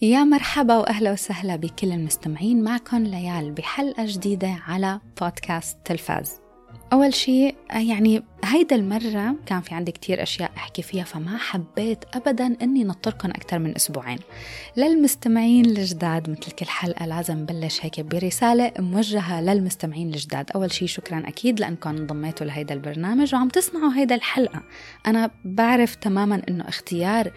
يا مرحبا وأهلا وسهلا بكل المستمعين معكم ليال بحلقة جديدة على بودكاست تلفاز. أول شيء يعني هيدا المرة كان في عندي كتير أشياء أحكي فيها فما حبيت أبدا أني نطركم أكثر من أسبوعين. للمستمعين الجداد مثل كل حلقة لازم بلش هيك برسالة موجهة للمستمعين الجداد. أول شيء شكرا أكيد لأنكم انضميتوا لهيدا البرنامج وعم تسمعوا هيدا الحلقة. أنا بعرف تماما أنه اختيار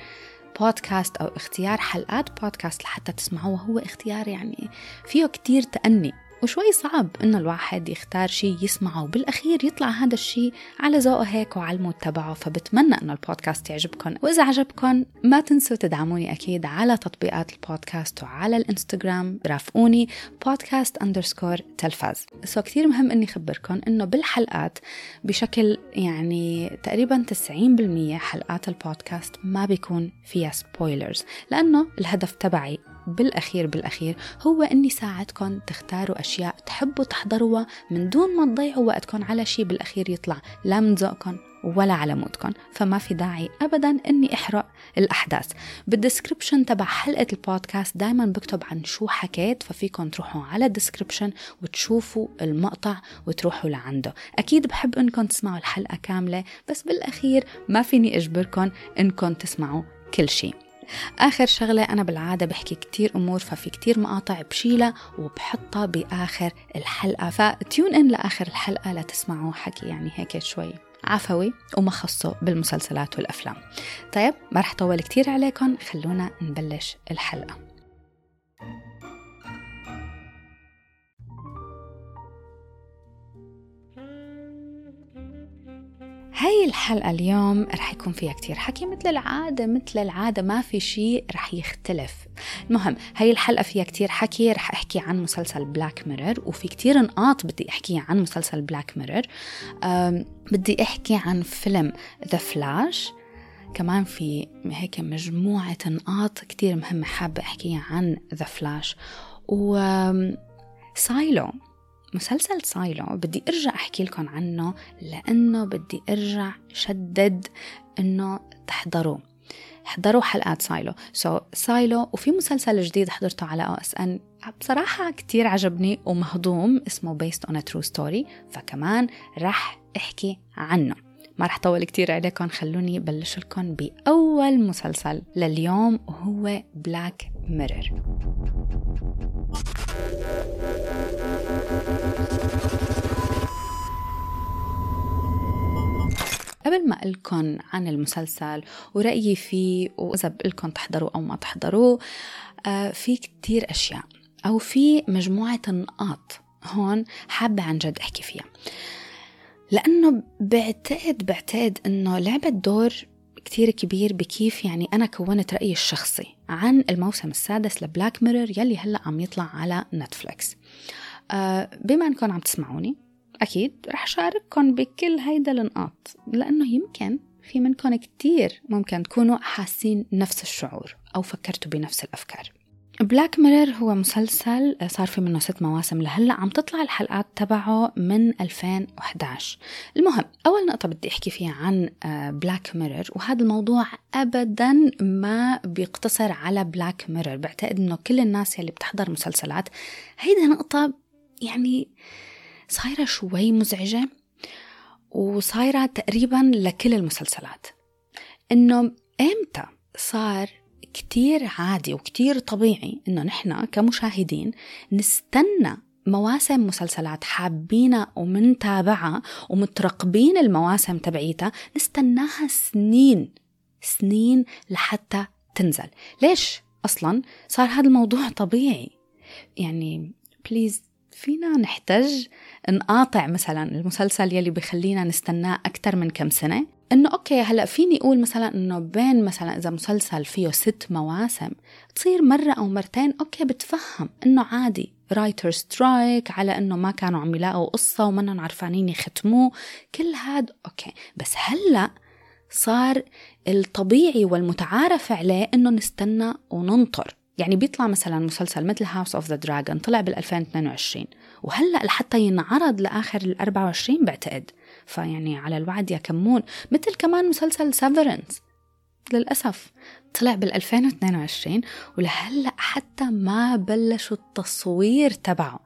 بودكاست أو اختيار حلقات بودكاست لحتى تسمعوها هو اختيار يعني فيه كتير تأني. وشوي صعب إنه الواحد يختار شيء يسمعه. وبالاخير يطلع هذا الشيء على ذوقه هيك وعلى ال mood تبعه. فبتمنى إنه البودكاست يعجبكم وإذا عجبكم ما تنسوا تدعموني أكيد على تطبيقات البودكاست وعلى الإنستغرام. رافقوني بودكاست underscore تلفاز. so كثير مهم إني اخبركم إنه بالحلقات بشكل يعني تقريبا 90% حلقات البودكاست ما بيكون فيها spoilers لأنه الهدف تبعي بالأخير بالأخير هو أني ساعدكم تختاروا أشياء تحبوا تحضروها من دون ما تضيعوا وقتكم على شيء بالأخير يطلع لا من ذوقكم ولا على mood كم. فما في داعي ابدا إني أحرق الأحداث. بال description تبع حلقة البودكاست دائما بكتب عن شو حكيت ففيكم تروحوا على ال description وتشوفوا المقطع وتروحوا لعنده. أكيد بحب إنكم تسمعوا الحلقة كاملة بس بالأخير ما فيني أجبركم إنكم تسمعوا كل شيء آخر شغلة أنا بالعادة بحكي كتير أمور ففي كتير مقاطع بشيلها وبحطها بآخر الحلقة فتيون إن لآخر الحلقة لتسمعوا حكي يعني هيك شوي عفوي وما خصه بالمسلسلات والأفلام. طيب ما رح طول كتير عليكم خلونا نبلش الحلقة. هاي الحلقة اليوم رح يكون فيها كتير حكي مثل العادة مثل العادة ما في شيء رح يختلف. المهم هاي الحلقة فيها كتير حكي رح أحكي عن مسلسل Black Mirror وفي كتير نقاط بدي أحكي عن مسلسل Black Mirror بدي أحكي عن فيلم The Flash كمان في هيك مجموعة نقاط كتير مهمة حابة أحكي عن The Flash و Silo مسلسل Silo. بدي ارجع احكي لكم عنه لأنه بدي ارجع شدد إنه تحضروا. حضروا حلقات Silo. so, Silo وفي مسلسل جديد حضرته على OSN. بصراحة كتير عجبني ومهضوم اسمه on a True Story. فكمان رح أحكي عنه. ما رح طول كتير عليكم خلوني بلش لكم بأول مسلسل لليوم وهو Black Mirror قبل ما أقلكن عن المسلسل ورأيي فيه وإذا بقلكن تحضروا أو ما تحضروه آه في كتير أشياء. أو في مجموعة نقاط هون حابة عن جد أحكي فيها. لأنه بعتقد بعتقد أنه لعبت دور كتير كبير بكيف يعني أنا كونت رأيي الشخصي عن الموسم السادس ل Black Mirror يلي هلأ عم يطلع على Netflix. آه بما أنكم عم تسمعوني أكيد رح شارككم بكل هيدا النقاط لأنه يمكن في منكم كتير ممكن تكونوا حاسين نفس الشعور أو فكرتوا بنفس الأفكار. Black Mirror هو مسلسل صار في منه ست مواسم لهلأ عم تطلع الحلقات تبعه من 2011 المهم أول نقطة بدي أحكي فيها عن Black Mirror وهذا الموضوع ابدا ما بيقتصر على Black Mirror بعتقد إنه كل الناس يلي بتحضر مسلسلات هيدا نقطة يعني صايرة شوي مزعجة وصايرة تقريبا لكل المسلسلات. إنه إمتى صار كتير عادي وكتير طبيعي إنه نحن كمشاهدين نستنى مواسم مسلسلات حابينها ومنتابعها ومترقبين المواسم تبعيتها؟ نستناها سنين سنين لحتى تنزل. ليش أصلا صار هذا الموضوع طبيعي؟ يعني please فينا نحتاج نقاطع مثلا المسلسل يلي بخلينا نستناه أكثر من كم سنة؟ إنه okay هلأ فيني أقول مثلا إنه بين مثلا إذا مسلسل فيه ست مواسم تصير مرة أو مرتين okay بتفهم إنه عادي. writer strike على إنه ما كانوا عم يلاقوا قصة ومنهم عرفانين يختموه. كل هاد okay. بس هلأ صار الطبيعي والمتعارف عليه إنه نستنى وننطر. يعني بيطلع مثلا مسلسل مثل House of the Dragon طلع بال 2022 وهلأ لحتى ينعرض لآخر ال 24 بعتقد. فيعني على الوعد يا كمون مثل كمان مسلسل Severance للأسف طلع بال 2022 ولهلأ حتى ما بلشوا التصوير تبعه.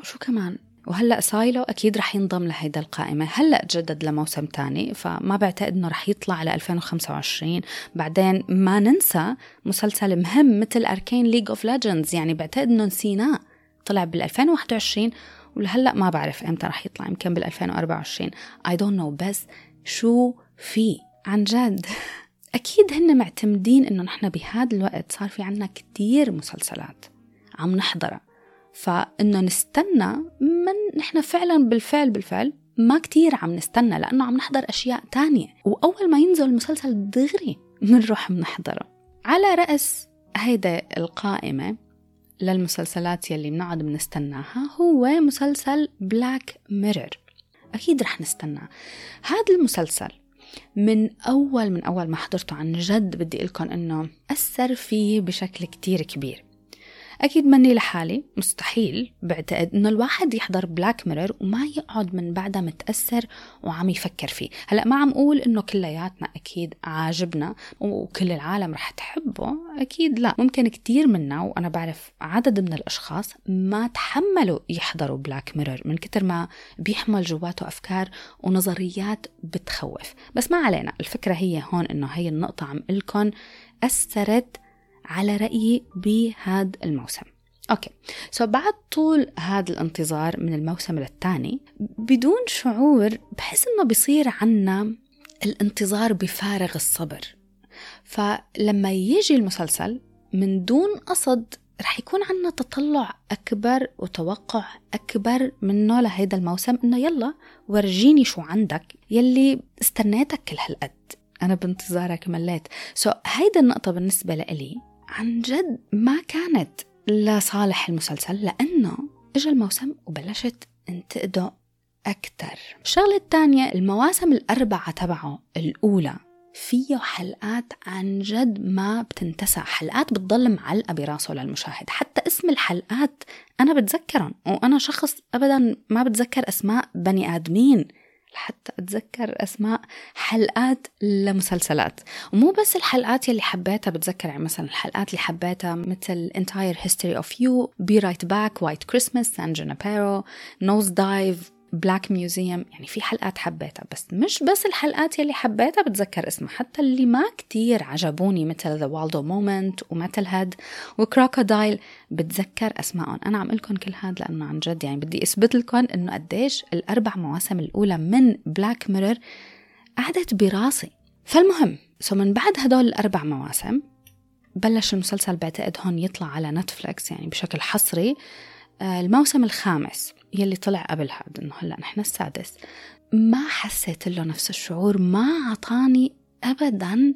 وشو كمان؟ وهلأ Silo أكيد رح ينضم لهيدا القائمة. هلأ تجدد لموسم تاني فما بعتقد إنه رح يطلع على 2025 بعدين ما ننسى مسلسل مهم مثل Arcane League of Legends يعني بعتقد إنه نسيناه. طلع بال 2021 ولهلأ ما بعرف إمتى رح يطلع يمكن بال 2024 I don't know بس شو في؟ عن جد. أكيد هن معتمدين إنه نحن بهذا الوقت صار في عنا كتير مسلسلات عم نحضرها. فإنه نستنى من نحن فعلا بالفعل بالفعل ما كتير عم نستنى لأنه عم نحضر أشياء تانية. وأول ما ينزل المسلسل دغري بنروح بنحضره على رأس هيدا القائمة للمسلسلات يلي بنقعد بنستناها هو مسلسل بلاك ميرور أكيد رح نستناه هذا المسلسل من أول من أول ما حضرته عن جد بدي لكم إنه أثر فيه بشكل كتير كبير. أكيد مني لحالي. مستحيل. بعتقد إنه الواحد يحضر Black Mirror وما يقعد من بعدها متأثر وعم يفكر فيه. هلأ ما عم أقول إنه كلياتنا أكيد عاجبنا وكل العالم رح تحبه. أكيد لا. ممكن كتير منا وأنا بعرف عدد من الأشخاص ما تحملوا يحضروا Black Mirror من كتر ما بيحمل جواته أفكار ونظريات بتخوف. بس ما علينا. الفكرة هي هون إنه هي النقطة عم لكم أثرت على رأيي بهذا الموسم. okay. so بعد طول هذا الانتظار من الموسم للثاني بدون شعور بحس إنه بيصير عنا الانتظار بفارغ الصبر. فلما يجي المسلسل من دون قصد رح يكون عنا تطلع أكبر وتوقع أكبر منه لهيدا الموسم إنه يلا ورجيني شو عندك يلي استنيتك كل هالقد أنا بانتظارك مليت. سو so, هيدا النقطة بالنسبة لإلي. عن جد ما كانت لصالح المسلسل لأنه إجا الموسم وبلشت انتقده أكتر. الشغلة الثانية المواسم الأربعة تبعه الأولى فيه حلقات عن جد ما بتنتسى. حلقات بتضل معلقة براسه للمشاهد. حتى اسم الحلقات أنا بتذكرهم وأنا شخص أبدا ما بتذكر أسماء بني آدمين. لحتى أتذكر أسماء حلقات لمسلسلات. ومو بس الحلقات يلي حبيتها بتذكر يعني مثلا الحلقات اللي حبيتها مثل Entire History of You Be Right Back White Christmas San Junipero Nose Dive Black Museum يعني في حلقات حبيتها بس مش بس الحلقات يلي حبيتها بتذكر اسمها. حتى اللي ما كتير عجبوني مثل The Waldo Moment ومثل هاد و Crocodile بتذكر أسمائهم. أنا عم لكم كل هاد لأنه عن جد يعني بدي اثبت لكم إنه قديش الأربع مواسم الأولى من Black Mirror قعدت براسي. فالمهم so من بعد هدول الأربع مواسم بلش المسلسل بعتقد هون يطلع على Netflix يعني بشكل حصري آه، الموسم الخامس. يلي طلع قبل هذا إنه هلأ نحن السادس. ما حسيت له نفس الشعور ما عطاني ابدا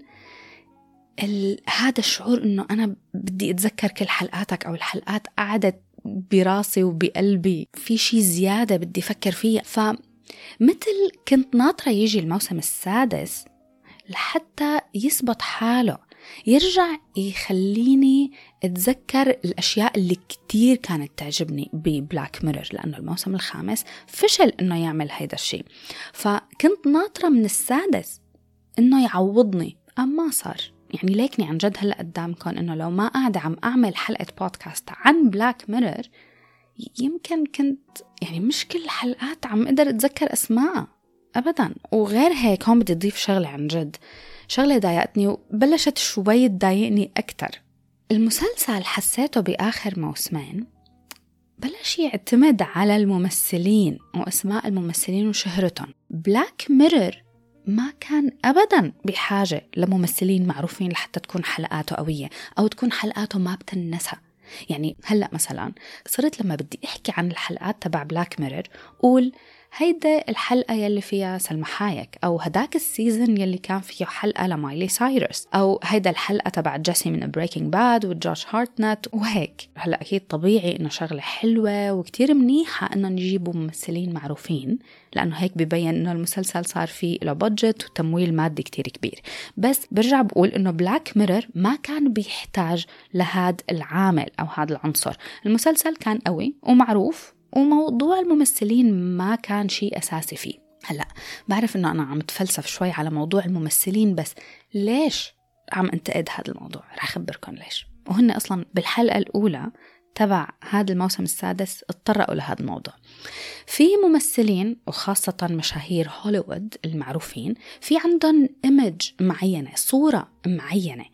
هذا الشعور إنه أنا بدي أتذكر كل حلقاتك أو الحلقات قعدت براسي وبقلبي في شيء زيادة بدي أفكر فيه فمثل كنت ناطرة يجي الموسم السادس لحتى يثبت حاله. يرجع يخليني أتذكر الأشياء اللي كتير كانت تعجبني ب Black Mirror لأنه الموسم الخامس فشل إنه يعمل هيدا الشيء. فكنت ناطرة من السادس إنه يعوضني اما ما صار؟ يعني ليكني عن جد هلأ قدامكم إنه لو ما قاعدة عم أعمل حلقة بودكاست عن Black Mirror يمكن كنت يعني مش كل الحلقات عم أقدر أتذكر أسماء ابدا. وغير هيك هون بدي أضيف شغلة عن جد. شغلة ضايقتني وبلشت شوي تضايقني أكتر. المسلسل حسيته بآخر موسمين. بلش يعتمد على الممثلين وأسماء الممثلين وشهرتهم. Black Mirror ما كان أبدا بحاجة لممثلين معروفين لحتى تكون حلقاته قوية أو تكون حلقاته ما بتنسى. يعني هلأ مثلا صرت لما بدي أحكي عن الحلقات تبع Black Mirror قول هيدا الحلقة يلي فيها سلمى حايك أو هداك ال season يلي كان فيه حلقة لمايلي سايرس أو هيدا الحلقة تبع جيسي من Breaking Bad وجوش هارتنت وهيك. هلا أكيد طبيعي إنه شغلة حلوة وكتير منيحة إنه نجيبوا ممثلين معروفين لأنه هيك ببين إنه المسلسل صار فيه له budget وتمويل مادي كتير كبير. بس برجع بقول إنه Black Mirror ما كان بيحتاج لهذا العامل أو هذا العنصر. المسلسل كان قوي ومعروف وموضوع الممثلين ما كان شيء أساسي فيه. هلا بعرف إنه أنا عم اتفلسف شوي على موضوع الممثلين بس ليش عم انتقد هذا الموضوع؟ رح أخبركم ليش. وهن أصلا بالحلقة الأولى تبع هذا الموسم السادس اتطرقوا لهذا الموضوع. في ممثلين وخاصة مشاهير هوليوود المعروفين في عندهم إيمج معينة صورة معينة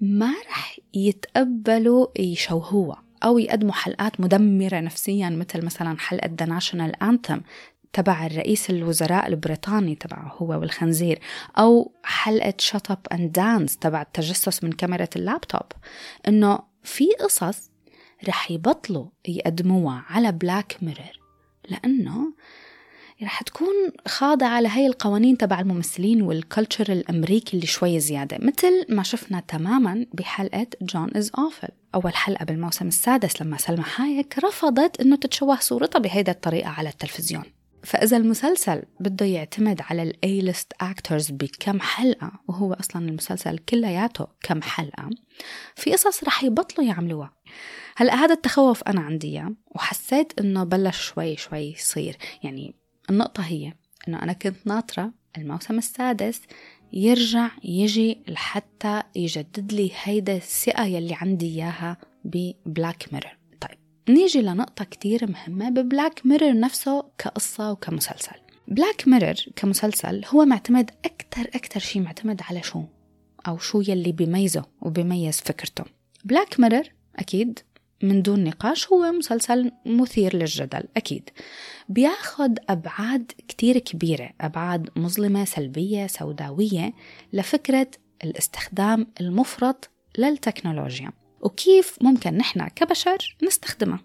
ما رح يتقبلوا يشوهوها. أو يقدموا حلقات مدمرة نفسيا مثل مثلا حلقة The National Anthem تبع الرئيس الوزراء البريطاني تبعه هو والخنزير أو حلقة Shut Up and Dance تبع التجسس من كاميرا اللابتوب. إنه في قصص رح يبطلوا يقدموها على Black Mirror لأنه رح تكون خاضعة لهي القوانين تبع الممثلين وال culture الأمريكي اللي شوي زيادة. مثل ما شفنا تماما بحلقة Joan Is Awful أول حلقة بالموسم السادس لما سلمى حايك رفضت أنه تتشوه صورتها بهيدا الطريقة على التلفزيون. فإذا المسلسل بده يعتمد على ال A-list actors بكم حلقة وهو أصلا المسلسل كلياته كم حلقة في قصص رح يبطلوا يعملوها. هلأ هذا التخوف أنا عندي وحسيت إنه بلش شوي شوي يصير. يعني النقطة هي إنه أنا كنت ناطرة الموسم السادس يرجع يجي لحتى يجدد لي هيدا الثقة يلي عندي إياها ب Black Mirror. طيب نيجي لنقطة كتير مهمة ب Black Mirror نفسه كقصة وكمسلسل. Black Mirror كمسلسل هو معتمد أكتر أكتر شيء معتمد على شو؟ أو شو يلي بيميزه وبيميز فكرته. Black Mirror أكيد من دون نقاش هو مسلسل مثير للجدل أكيد. بياخد أبعاد كتير كبيرة أبعاد مظلمة سلبية سوداوية لفكرة الاستخدام المفرط للتكنولوجيا. وكيف ممكن نحن كبشر نستخدمها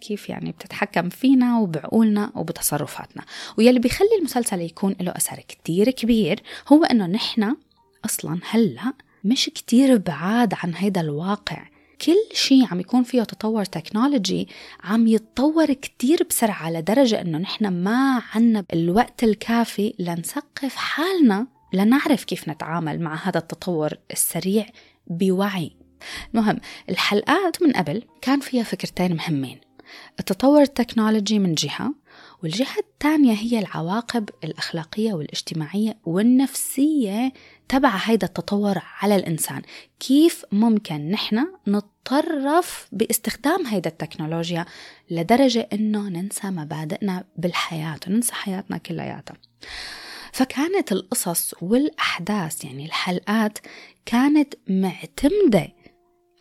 كيف يعني بتتحكم فينا وبعقولنا وبتصرفاتنا؟ ويلي بيخلي المسلسل يكون له أثر كتير كبير هو أنه نحن أصلا هلأ مش كتير بعاد عن هيدا الواقع. كل شيء عم يكون فيه تطور تكنولوجي عم يتطور كتير بسرعة لدرجة إنه نحن ما عنا الوقت الكافي لنثقف حالنا لنعرف كيف نتعامل مع هذا التطور السريع بوعي. المهم الحلقات من قبل كان فيها فكرتين مهمين. التطور التكنولوجي من جهة والجهة الثانية هي العواقب الأخلاقية والاجتماعية والنفسية تبع هيدا التطور على الإنسان. كيف ممكن نحن نتطرف باستخدام هيدا التكنولوجيا لدرجة إنه ننسى مبادئنا بالحياة وننسى حياتنا كلياتها. فكانت القصص والأحداث يعني الحلقات كانت معتمدة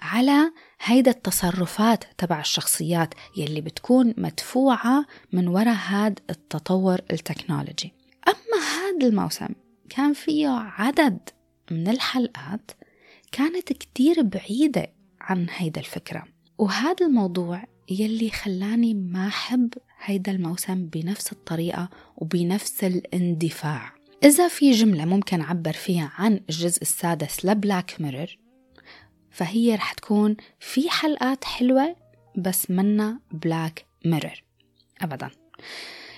على هيدا التصرفات تبع الشخصيات يلي بتكون مدفوعة من وراء هذا التطور التكنولوجي. أما هذا الموسم كان فيه عدد من الحلقات كانت كتير بعيدة عن هيدا الفكرة. وهذا الموضوع يلي خلاني ما أحب هيدا الموسم بنفس الطريقة وبنفس الاندفاع. إذا في جملة ممكن أعبر فيها عن الجزء السادس ل Black Mirror فهي رح تكون في حلقات حلوة بس منا Black Mirror أبدا.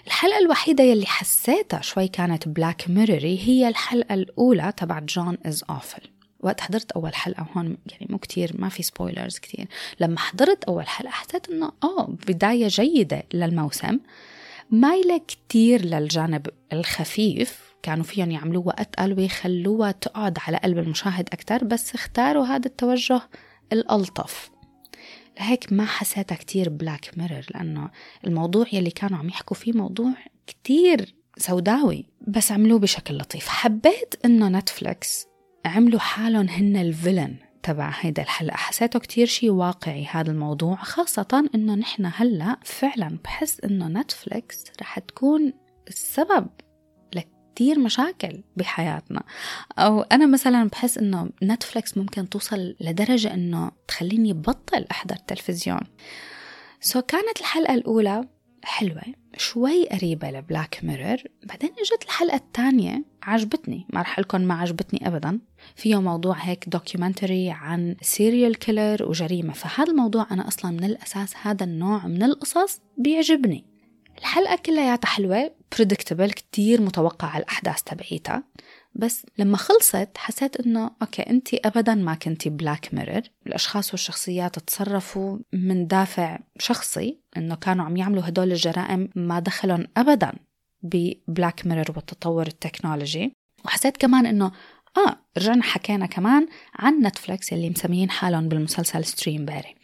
الحلقة الوحيدة يلي حسيتها شوي كانت Black Mirror ي هي الحلقة الأولى تبع Joan Is Awful وقت حضرت أول حلقة هون يعني مو كتير ما في spoilers كتير. لما حضرت أول حلقة حسيت إنه آه بداية جيدة للموسم. مايلة كتير للجانب الخفيف كانوا فيهم يعملوها أتقل ويخلوها تقعد على قلب المشاهد أكتر بس اختاروا هذا التوجه الألطف. لهيك ما حسيتها كتير Black Mirror لأنه الموضوع يلي كانوا عم يحكوا فيه موضوع كتير سوداوي بس عملوه بشكل لطيف. حبيت إنه نتفليكس عملوا حالهم هن ال villain تبع هيدا الحلقة. حسيته كتير شي واقعي هذا الموضوع خاصة إنه نحن هلأ فعلا بحس إنه نتفليكس رح تكون السبب كتير مشاكل بحياتنا. أو أنا مثلا بحس إنه نتفليكس ممكن توصل لدرجة إنه تخليني بطل أحضر تلفزيون. so كانت الحلقة الأولى حلوة شوي قريبة ل Black Mirror بعدين إجت الحلقة الثانية عجبتني ما رح لكم ما عجبتني أبدا. فيه موضوع هيك documentary عن serial killer وجريمة فهذا الموضوع أنا أصلا من الأساس هذا النوع من القصص بيعجبني. الحلقة كلياتها حلوة predictable كتير متوقع الأحداث تبعيتها. بس لما خلصت حسيت إنه okay انت ابدا ما كنتي Black Mirror الأشخاص والشخصيات تصرفوا من دافع شخصي إنه كانوا عم يعملوا هدول الجرائم ما دخلهم ابدا ب Black Mirror والتطور التكنولوجي. وحسيت كمان إنه آه رجعنا حكينا كمان عن نتفلكس اللي مسميين حالهم بالمسلسل Streamberry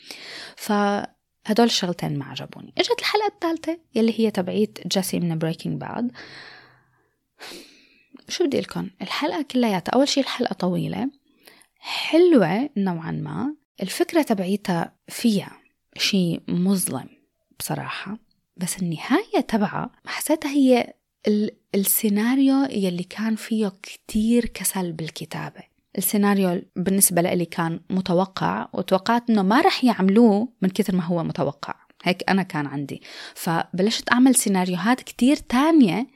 فهدول الشغلتين ما عجبوني. إجت الحلقة الثالثة يلي هي تبعيت جيسي من Breaking Bad شو بدي لكم الحلقة كلياتها أول شيء الحلقة طويلة. حلوة نوعا ما. الفكرة تبعيتها فيها شيء مظلم بصراحة. بس النهاية تبعها حسيتها هي السيناريو يلي كان فيه كتير كسل بالكتابة. السيناريو بالنسبة لي كان متوقع وتوقعت إنه ما رح يعملوه من كثر ما هو متوقع. هيك أنا كان عندي. فبلشت أعمل سيناريوهات كتير تانية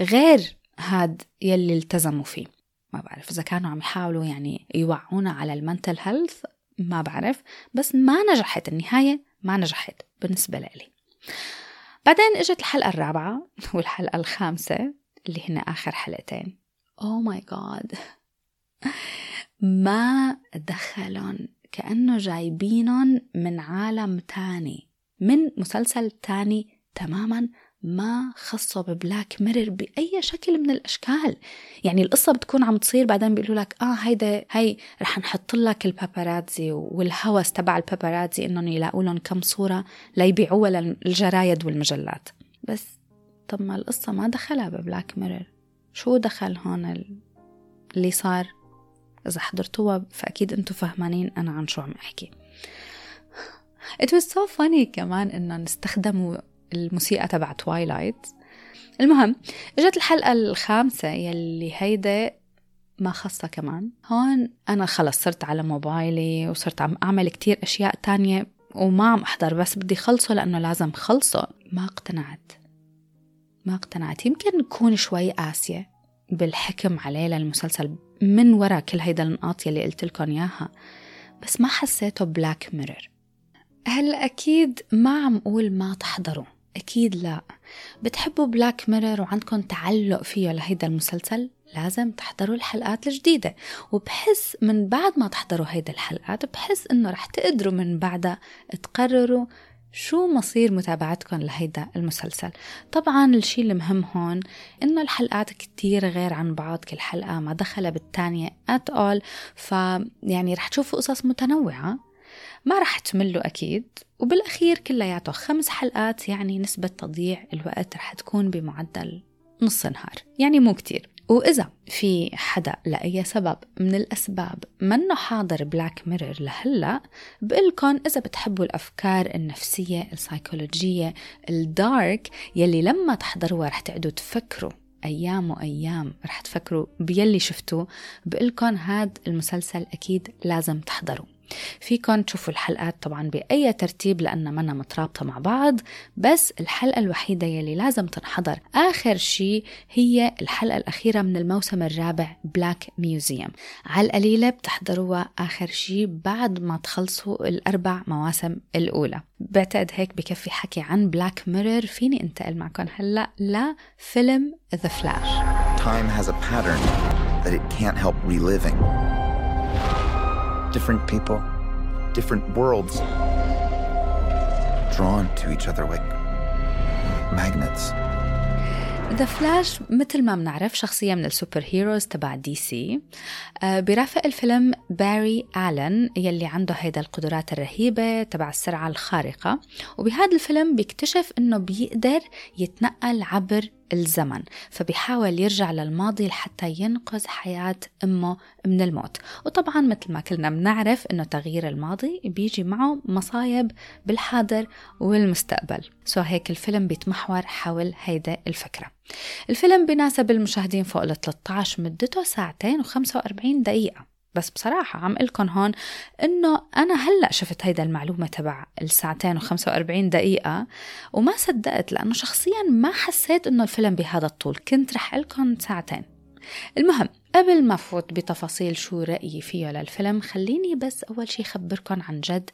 غير هاد يلي التزموا فيه. ما بعرف إذا كانوا عم يحاولوا يعني يوعونا على المنتل هيلث ما بعرف. بس ما نجحت النهاية ما نجحت بالنسبة لي بعدين إجت الحلقة الرابعة والحلقة الخامسة اللي هن آخر حلقتين. Oh my God ما دخلهم كأنه جايبينهم من عالم تاني من مسلسل تاني تماما. ما خصه ب Black Mirror بأي شكل من الأشكال. يعني القصة بتكون عم تصير بعدين بيقولوا لك آه هيدا هي رح نحط لك ال paparazzi والهوس تبع ال paparazzi إنهم يلاقوا لهم كم صورة ليبيعوها للجرايد والمجلات. بس طب ما القصة ما دخلها ب Black Mirror شو دخل هون اللي صار؟ إذا حضرتوها فأكيد أنتم فهمانين أنا عن شو عم أحكي. It was so funny كمان إنه استخدموا الموسيقى تبع Twilight المهم إجت الحلقة الخامسة يلي هيدا ما خصها كمان. هون أنا خلص صرت على موبايلي وصرت عم أعمل كتير أشياء تانية وما عم أحضر بس بدي خلصه لأنه لازم خلصه. ما اقتنعت. ما اقتنعت. يمكن نكون شوي قاسية بالحكم عليه للمسلسل من وراء كل هيدا النقاط يلي قلت لكم إياها بس ما حسيته بلاك ميرور هلا أكيد ما عم أقول ما تحضروا أكيد لا. بتحبوا بلاك ميرور وعندكم تعلق فيه لهيدا المسلسل؟ لازم تحضروا الحلقات الجديدة. وبحس من بعد ما تحضروا هيدا الحلقات بحس إنه رح تقدروا من بعدها تقرروا شو مصير متابعتكم لهيدا المسلسل. طبعا الشيء المهم هون إنه الحلقات كتير غير عن بعض كل حلقة ما دخل بالتانية at all. فيعني رح تشوفوا قصص متنوعة. ما رح تملوا أكيد وبالأخير كلياته خمس حلقات يعني نسبة تضييع الوقت رح تكون بمعدل نص نهار يعني مو كتير. وإذا في حدا لأي سبب من الأسباب منه حاضر بلاك ميرور لهلأ بقلكن إذا بتحبوا الأفكار النفسية السايكولوجية ال dark يلي لما تحضروها رح تقعدوا تفكروا أيام وأيام رح تفكروا بيلي شفتوه بقلكن هاد المسلسل أكيد لازم تحضروا فيكن تشوفوا الحلقات طبعا بأي ترتيب لأنها منا مترابطة مع بعض بس الحلقة الوحيدة يلي لازم تنحضر آخر شيء هي الحلقة الأخيرة من الموسم الرابع Black Museum على القليلة بتحضروها آخر شيء بعد ما تخلصوا الأربع مواسم الأولى. بعتقد هيك بكفي حكي عن بلاك ميرور فيني انتقل معكم هلأ لفيلم The Flash Time has a pattern that it can't help reliving. Different people, different worlds, drawn to each other like magnets. The Flash مثل ما بنعرف شخصية من ال superheroes تبع دي سي. آه، برافق الفيلم باري آلن يلي عنده هيدا القدرات الرهيبة تبع السرعة الخارقة. وبهذا الفيلم بيكتشف إنه بيقدر يتنقل عبر الزمن فبيحاول يرجع للماضي لحتى ينقذ حياة أمه من الموت. وطبعا مثل ما كلنا بنعرف أنه تغيير الماضي بيجي معه مصايب بالحاضر والمستقبل. سو هيك الفيلم بيتمحور حول هيدا الفكرة. الفيلم بيناسب المشاهدين فوق ال 13 مدته ساعتين و45 دقيقة. بس بصراحة عم لكم هون إنه أنا هلأ شفت هيدا المعلومة تبع الساعتين وخمسة وأربعين دقيقة وما صدقت لأنه شخصيا ما حسيت إنه الفيلم بهذا الطول. كنت رح قلكم ساعتين. المهم قبل ما فوت بتفاصيل شو رأيي فيه للفيلم خليني بس أول شي خبركم عن جد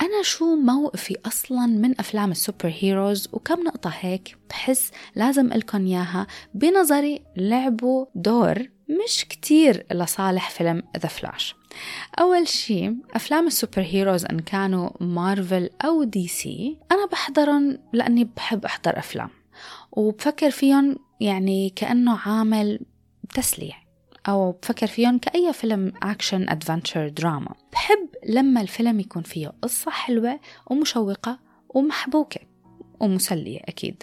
أنا شو موقفي أصلا من أفلام ال superheroes وكم نقطة هيك؟ بحس لازم قلكم إياها بنظري لعبوا دور مش كتير لصالح فيلم The Flash أول شي أفلام ال superheroes إن كانوا مارفل أو دي سي أنا بحضرهم لأني بحب أحضر أفلام وبفكر فيهم يعني كأنه عامل تسلية أو بفكر فيهم كأي فيلم action adventure drama. بحب لما الفيلم يكون فيه قصة حلوة ومشوقة ومحبوكة ومسلية أكيد.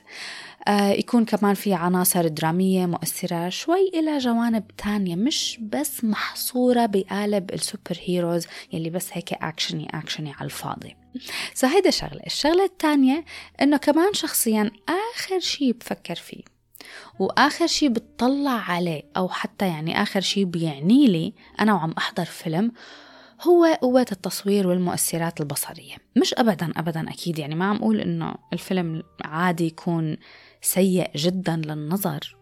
يكون كمان في عناصر درامية مؤثرة شوي إلى جوانب تانية مش بس محصورة بقالب ال superheroes يلي بس هيك action يي action يي على الفاضي. so هيدا شغلة. الشغلة الثانية إنه كمان شخصيا آخر شي بفكر فيه وآخر شي بتطلع عليه أو حتى يعني آخر شي بيعني لي أنا وعم أحضر فيلم هو قوة التصوير والمؤثرات البصرية. مش أبدا أبدا أكيد. يعني ما عم أقول إنه الفيلم عادي يكون سيء جدا للنظر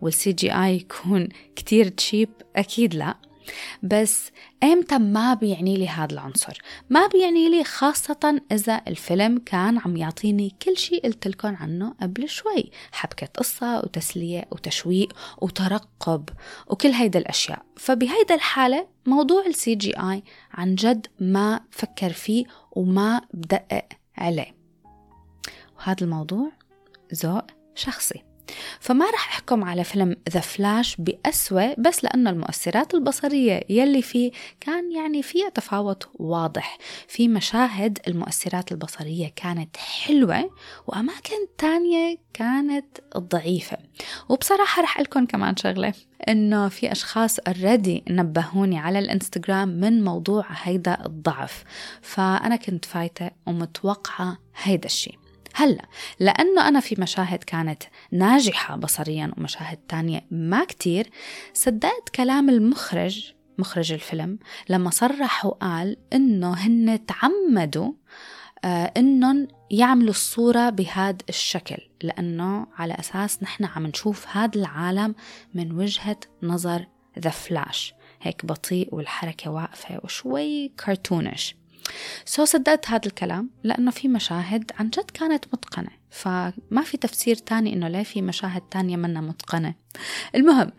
وال CGI يكون كتير cheap أكيد لا. بس إمتى ما بيعني لي هذا العنصر؟ ما بيعني لي خاصة إذا الفيلم كان عم يعطيني كل شيء قلت لكم عنه قبل شوي. حبكة قصة وتسلية وتشويق وترقب وكل هيدا الأشياء. فبهيدا الحالة موضوع ال CGI عن جد ما بفكر فيه وما بدقق عليه. وهذا الموضوع ذوق شخصي. فما رح أحكم على فيلم The Flash بأسوأ بس لأنه المؤثرات البصرية يلي فيه كان يعني فيها تفاوت واضح. في مشاهد المؤثرات البصرية كانت حلوة وأماكن تانية كانت ضعيفة. وبصراحة رح لكم كمان شغلة إنه في أشخاص اوريدي نبهوني على الإنستغرام من موضوع هيدا الضعف. فأنا كنت فايتة ومتوقعة هيدا الشيء. هلا لأنه أنا في مشاهد كانت ناجحة بصريا ومشاهد تانية ما كتير صدقت كلام المخرج مخرج الفيلم لما صرح وقال إنه هن تعمدوا آه إنهم يعملوا الصورة بهذا الشكل لأنه على أساس نحن عم نشوف هذا العالم من وجهة نظر The Flash هيك بطيء والحركة واقفة وشوي cartoonish so صدقت هذا الكلام لأنه في مشاهد عن جد كانت متقنة فما في تفسير تاني إنه ليه في مشاهد تانية منا متقنة. المهم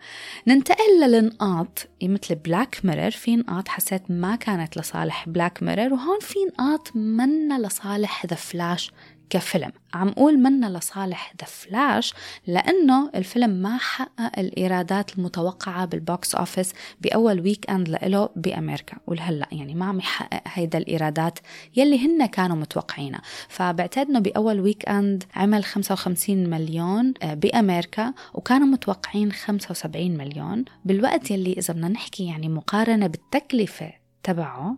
ننتقل للنقاط مثل بلاك ميرور في نقاط حسيت ما كانت لصالح بلاك ميرور وهون في نقاط منا لصالح The Flash كفيلم. عم قول منا لصالح The Flash لأنه الفيلم ما حقق الإيرادات المتوقعة بال box office بأول weekend لإله بأمريكا. ولهلأ يعني ما عم يحقق هيدا الإيرادات يلي هن كانوا متوقعينها. فبعتقد إنه بأول weekend عمل 55 مليون آه، بأمريكا وكانوا متوقعين 75 مليون. بالوقت يلي إذا بدنا نحكي يعني مقارنة بالتكلفة تبعه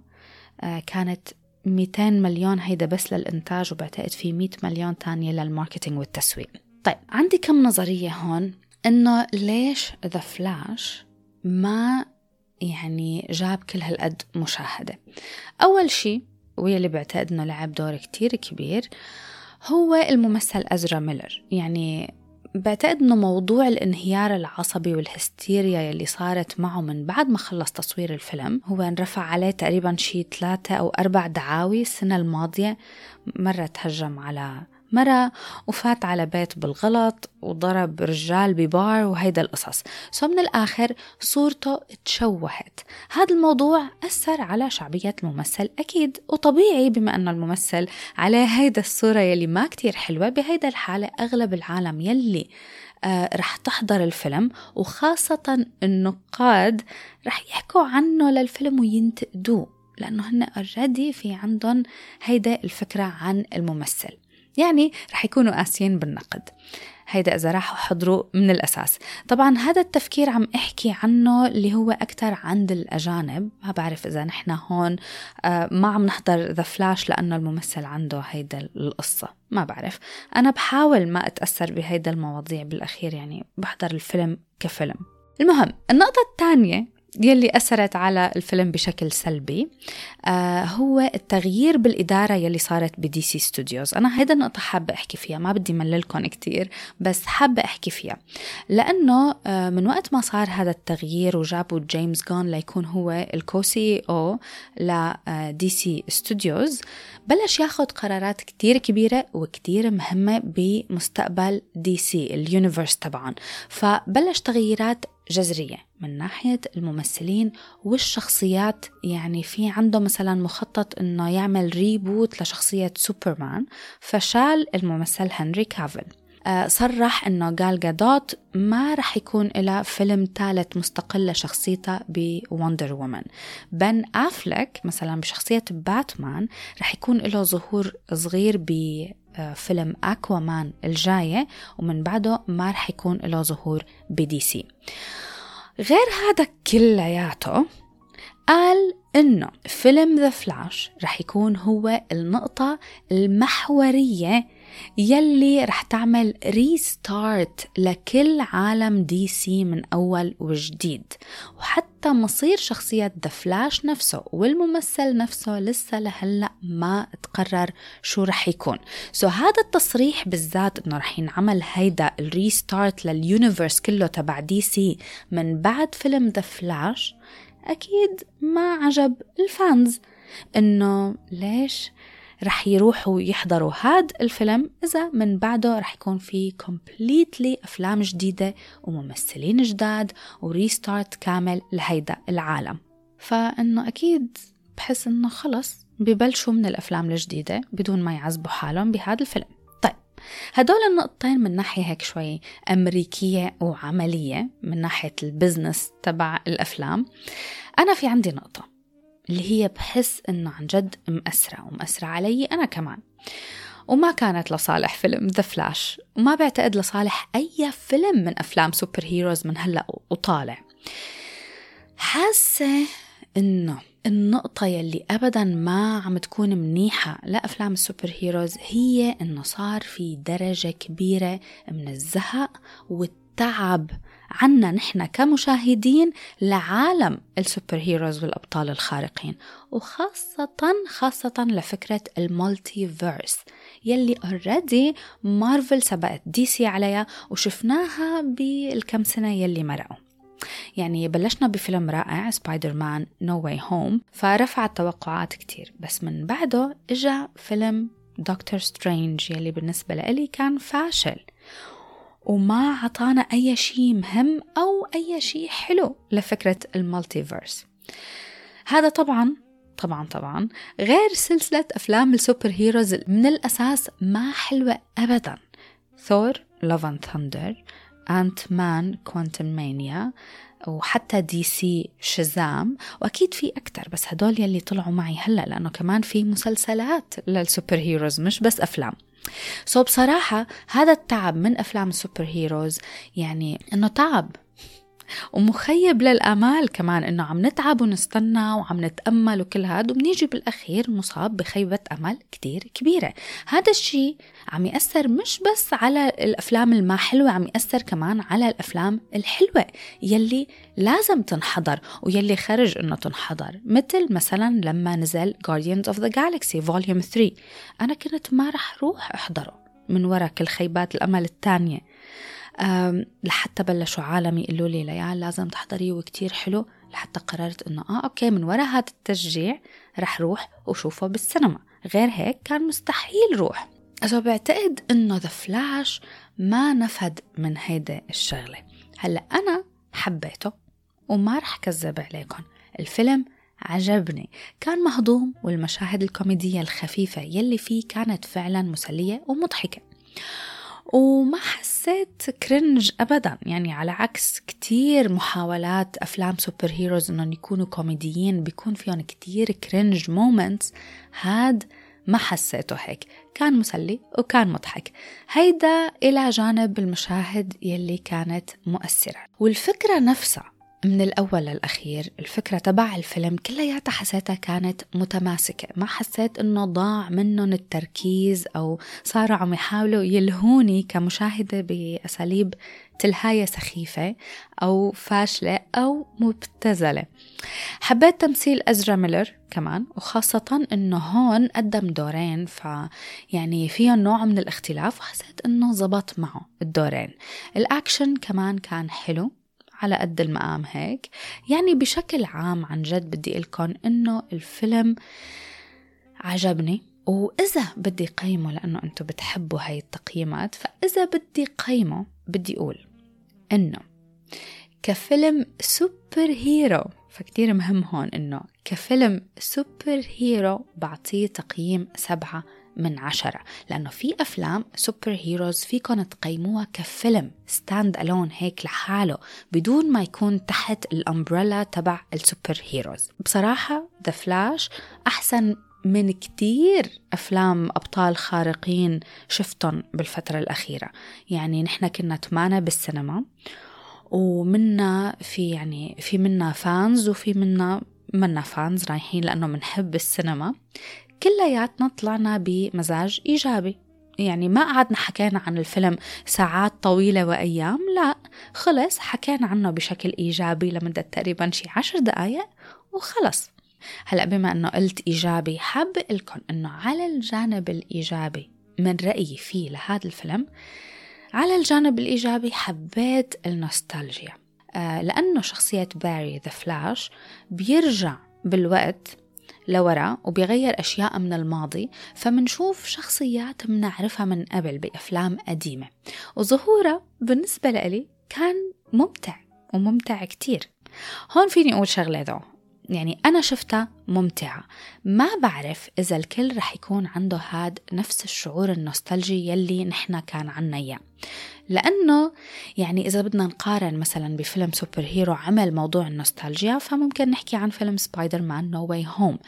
آه، كانت 200 مليون هيدا بس للإنتاج وبعتقد في 100 مليون تانية لل marketing والتسويق. طيب عندي كم نظرية هون إنه ليش The Flash ما يعني جاب كل هالقد مشاهدة؟ أول شيء واللي بعتقد إنه لعب دور كتير كبير هو الممثل أزرا ميلر. يعني بعتقد إنه موضوع الانهيار العصبي والهستيريا يلي صارت معه من بعد ما خلص تصوير الفيلم هو انرفع عليه تقريبا شي ثلاثة أو أربع دعاوي السنة الماضية مرة تهجم على مرة وفات على بيت بالغلط وضرب رجال ببار وهيدا القصص. so من الآخر صورته تشوهت. هذا الموضوع أثر على شعبية الممثل أكيد وطبيعي بما أنه الممثل على هيدا الصورة يلي ما كتير حلوة بهيدا الحالة أغلب العالم يلي آه رح تحضر الفيلم وخاصة النقاد رح يحكوا عنه للفيلم وينتقدوه لأنه هن already في عندهم هيدا الفكرة عن الممثل. يعني رح يكونوا قاسيين بالنقد. هيدا إذا راحوا حضروا من الأساس. طبعا هذا التفكير عم أحكي عنه اللي هو أكثر عند الأجانب. ما بعرف إذا نحن هون آه، ما عم نحضر ذا فلاش لأنه الممثل عنده هيدا القصة. ما بعرف. أنا بحاول ما أتأثر بهيدا المواضيع بالأخير يعني بحضر الفيلم كفيلم. المهم النقطة الثانية يلي أثرت على الفيلم بشكل سلبي آه هو التغيير بالإدارة يلي صارت ب DC Studios أنا هيدا النقطة حابة أحكي فيها ما بدي مللكم كتير بس حابة أحكي فيها. لأنه آه من وقت ما صار هذا التغيير وجابوا جيمس غان ليكون هو ال co-CEO ل DC Studios بلش ياخد قرارات كتير كبيرة وكتير مهمة بمستقبل DC ال universe تبعهم فبلش تغييرات جذرية من ناحية الممثلين والشخصيات. يعني في عنده مثلا مخطط إنه يعمل reboot لشخصية سوبرمان فشال الممثل هنري كافل آه، صرح إنه جال جادوت ما رح يكون لها فيلم ثالث مستقل لشخصيتها ب Wonder Woman. بن أفلك مثلا بشخصية باتمان رح يكون له ظهور صغير ب فيلم أكوامان الجاية ومن بعده ما رح يكون له ظهور ب DC. غير هذا كلياته قال إنه فيلم The Flash رح يكون هو النقطة المحورية يلي رح تعمل restart لكل عالم DC من أول وجديد. وحتى مصير شخصية The Flash نفسه والممثل نفسه لسه لهلأ ما تقرر شو رح يكون. so هذا التصريح بالذات إنه رح ينعمل هيدا ال restart لل universe كله تبع DC من بعد فيلم The Flash أكيد ما عجب ال fans. إنه ليش؟ رح يروحوا يحضروا هاد الفيلم. إذا من بعده رح يكون في completely أفلام جديدة وممثلين جداد و restart كامل لهيدا العالم. فإنه أكيد بحس إنه خلص ببلشوا من الأفلام الجديدة بدون ما يعذبوا حالهم بهذا الفيلم. طيب هدول النقطتين من ناحية هيك شوي أمريكية وعملية من ناحية ال business تبع الأفلام. أنا في عندي نقطة. اللي هي بحس إنه عن جد مأثرة ومأثرة علي أنا كمان. وما كانت لصالح فيلم The Flash وما بعتقد لصالح أي فيلم من أفلام superheroes من هلأ وطالع. حاسة إنه النقطة يلي أبدا ما عم تكون منيحة لأفلام ال superheroes هي إنه صار في درجة كبيرة من الزهق والتعب عنا نحن كمشاهدين لعالم ال superheroes والأبطال الخارقين وخاصة خاصة لفكرة ال multiverse يلي already مارفل سبقت DC عليها وشفناها بالكم سنة يلي مرقوا. يعني بلشنا بفيلم رائع Spider-Man No Way Home فرفع التوقعات كتير بس من بعده إجا فيلم Doctor Strange يلي بالنسبة لي كان فاشل. وما عطانا أي شيء مهم أو أي شيء حلو لفكرة ال multiverse. هذا طبعا طبعا طبعا غير سلسلة أفلام ال superheroes من الأساس ما حلوة أبدا. Thor Love and Thunder Ant-Man Quantumania وحتى DC Shazam وأكيد في أكثر بس هدول يلي طلعوا معي هلأ لأنه كمان في مسلسلات لل superheroes مش بس أفلام. so بصراحة هذا التعب من أفلام ال superheroes يعني إنه تعب. ومخيب للآمال كمان إنه عم نتعب ونستنى وعم نتأمل وكل هذا وبنيجي بالأخير مصاب بخيبة أمل كتير كبيرة. هذا الشيء عم يأثر مش بس على الأفلام الما حلوة عم يأثر كمان على الأفلام الحلوة يلي لازم تنحضر ويلي خرج إنه تنحضر. مثل مثلا لما نزل Guardians of the Galaxy Volume 3 أنا كنت ما رح روح أحضره من وراء كل خيبات الأمل الثانية. لحتى بلشوا عالم يقولوا لي ليال لازم تحضريه وكتير حلو. لحتى قررت إنه آه أوكي من وراء هذا التشجيع رح روح وشوفه بالسينما. غير هيك كان مستحيل روح. إذا بعتقد إنه The Flash ما نفد من هيدا الشغلة. هلأ أنا حبيته وما رح كذب عليكم. الفيلم عجبني. كان مهضوم والمشاهد الكوميدية الخفيفة يلي فيه كانت فعلا مسلية ومضحكة. وما حسيت cringe ابدا. يعني على عكس كتير محاولات أفلام superheroes إنهم يكونوا كوميديين بيكون فيهم كتير cringe moments هاد ما حسيته هيك. كان مسلي وكان مضحك. هيدا إلى جانب المشاهد يلي كانت مؤثرة. والفكرة نفسها من الأول للأخير الفكرة تبع الفيلم كلياتها حسيتها كانت متماسكة. ما حسيت إنه ضاع منهم التركيز أو صاروا عم يحاولوا يلهوني كمشاهدة بأساليب تلهاية سخيفة أو فاشلة أو مبتذلة. حبيت تمثيل أزرا ميلر كمان وخاصة إنه هون قدم دورين ف يعني فيهم نوع من الاختلاف وحسيت إنه زبط معه الدورين. الأكشن كمان كان حلو على قد المقام هيك. يعني بشكل عام عن جد بدي لكم إنه الفيلم عجبني. وإذا بدي قيمه لأنه أنتم بتحبوا هاي التقييمات فإذا بدي قيمه بدي أقول إنه كفيلم superhero فكتير مهم هون إنه كفيلم superhero بعطيه تقييم سبعة من عشرة لأنه في أفلام superheroes فيكم تقيموها كفيلم stand alone هيك لحاله بدون ما يكون تحت ال umbrella تبع ال superheroes بصراحة The Flash أحسن من كتير أفلام أبطال خارقين شفتهم بالفترة الأخيرة. يعني نحن كنا تمانا بالسينما ومنا في يعني في منا فانز وفي منا منا فانز رايحين لأنه منحب السينما. كلياتنا طلعنا بمزاج إيجابي. يعني ما قعدنا حكينا عن الفيلم ساعات طويلة وأيام لا خلص حكينا عنه بشكل إيجابي لمدة تقريبا شي عشر دقايق وخلص. هلأ بما إنه قلت إيجابي حابه لكم إنه على الجانب الإيجابي من رأيي فيه لهذا الفيلم على الجانب الإيجابي حبيت النوستالجيا. آه لأنه شخصية باري The Flash بيرجع بالوقت لورا وبيغير أشياء من الماضي فمنشوف شخصيات منعرفها من قبل بأفلام قديمة. وظهورها بالنسبة لي كان ممتع وممتع كتير. هون فيني أقول شغلة though. يعني أنا شفتها ممتعة. ما بعرف إذا الكل رح يكون عنده هاد نفس الشعور النوستالجي يلي نحنا كان عنا إياه. لأنه يعني إذا بدنا نقارن مثلا بفيلم superhero عمل موضوع النوستالجيا فممكن نحكي عن فيلم Spider-Man No Way Home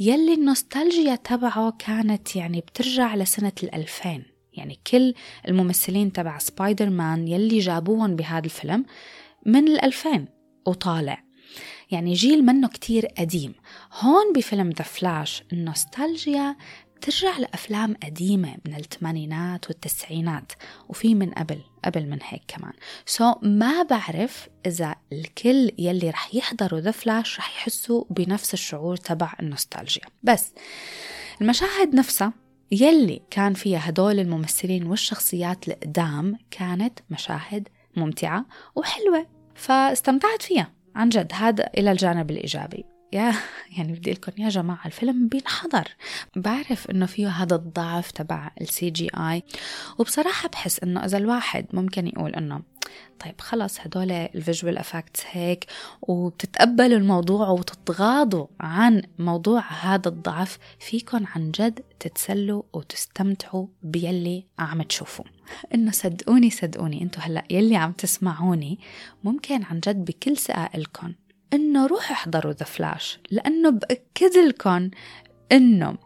يلي النوستالجيا تبعه كانت يعني بترجع لسنة الألفين. يعني كل الممثلين تبع سبايدر مان يلي جابوهم بهذا الفيلم من الألفين وطالع. يعني جيل منه كتير قديم. هون بفيلم The Flash النوستالجيا بترجع لأفلام قديمة من الثمانينات والتسعينات وفي من قبل قبل من هيك كمان. so, ما بعرف إذا الكل يلي رح يحضروا The Flash رح يحسوا بنفس الشعور تبع النوستالجيا. بس المشاهد نفسها يلي كان فيها هدول الممثلين والشخصيات القدام كانت مشاهد ممتعة وحلوة فاستمتعت فيها. عن جد هذا إلى الجانب الإيجابي. يا يعني بدي قل لكم يا جماعة الفيلم بينحضر. بعرف إنه فيه هذا الضعف تبع ال CGI وبصراحة بحس إنه إذا الواحد ممكن يقول إنه طيب خلص هدول ال visual effects هيك وبتتقبلوا الموضوع وتتغاضوا عن موضوع هذا الضعف فيكن عن جد تتسلوا وتستمتعوا بيلي عم تشوفوا إنه صدقوني صدقوني انتو هلأ يلي عم تسمعوني ممكن عن جد بكل ثقة قل لكم إنه روحوا احضروا The Flash لأنه بأكد لكم إنه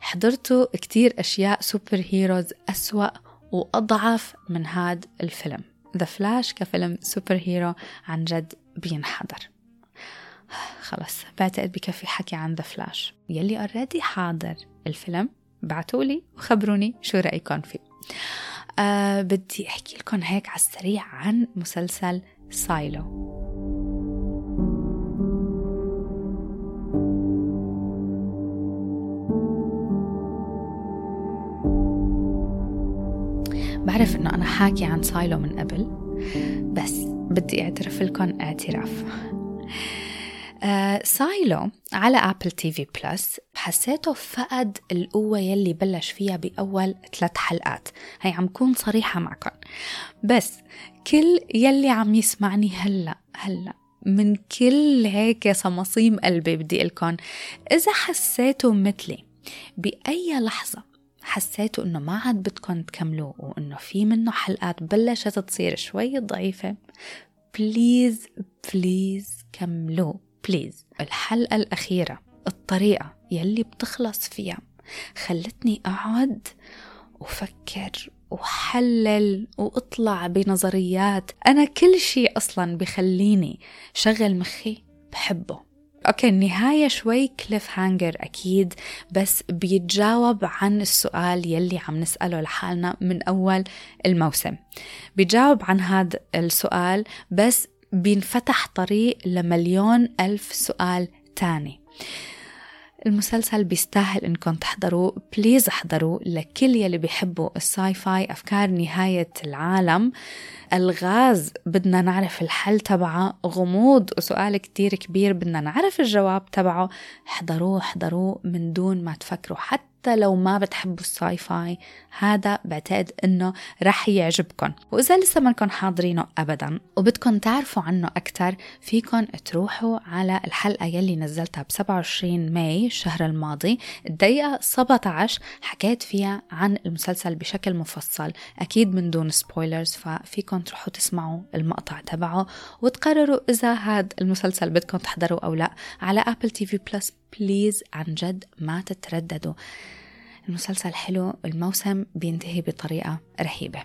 حضرتوا كتير أشياء superheroes أسوأ وأضعف من هاد الفيلم. The Flash كفيلم superhero عن جد بينحضر. خلص بعتقد بكفي حكي عن The Flash يلي already حاضر الفيلم بعتولي وخبروني شو رأيكم فيه. أه بدي أحكي لكم هيك على السريع عن مسلسل Silo بعرف إنه أنا حاكي عن Silo من قبل بس بدي أعترف لكم اعتراف. آه Silo على Apple TV Plus حسيته فقد القوة يلي بلش فيها بأول ثلاث حلقات. هي عم كون صريحة معكم بس كل يلي عم يسمعني هلأ هلأ من كل هيك صميم قلبي بدي قل لكم إذا حسيتوا مثلي بأي لحظة حسيتوا إنه ما عاد بدكم تكملوه وإنه في منه حلقات بلشت تصير شوي ضعيفة. please please كملوه please الحلقة الأخيرة الطريقة يلي بتخلص فيها خلتني أقعد وفكر وحلل وأطلع بنظريات. أنا كل شيء أصلا بخليني شغل مخي بحبه. okay النهاية شوي cliffhanger أكيد بس بيتجاوب عن السؤال يلي عم نسأله لحالنا من أول الموسم. بيجاوب عن هذا السؤال بس بينفتح طريق لمليون ألف سؤال تاني. المسلسل بيستاهل إنكم تحضروه. please احضروه لكل يلي بيحبوا ال sci-fi أفكار نهاية العالم. الغاز بدنا نعرف الحل تبعه. غموض وسؤال كتير كبير بدنا نعرف الجواب تبعه. احضروه احضروه من دون ما تفكروا. حتى حتى لو ما بتحبوا ال sci-fi هذا بعتقد إنه رح يعجبكم وإذا لسه منكم حاضرينه ابدا وبدكم تعرفوا عنه أكثر فيكم تروحوا على الحلقة يلي نزلتها ب 27 May الشهر الماضي. الدقيقة 17 حكيت فيها عن المسلسل بشكل مفصل أكيد من دون spoilers ففيكم تروحوا تسمعوا المقطع تبعه وتقرروا إذا هذا المسلسل بدكم تحضروا أو لا على Apple TV Plus please عن جد ما تترددوا المسلسل حلو الموسم بينتهي بطريقة رهيبة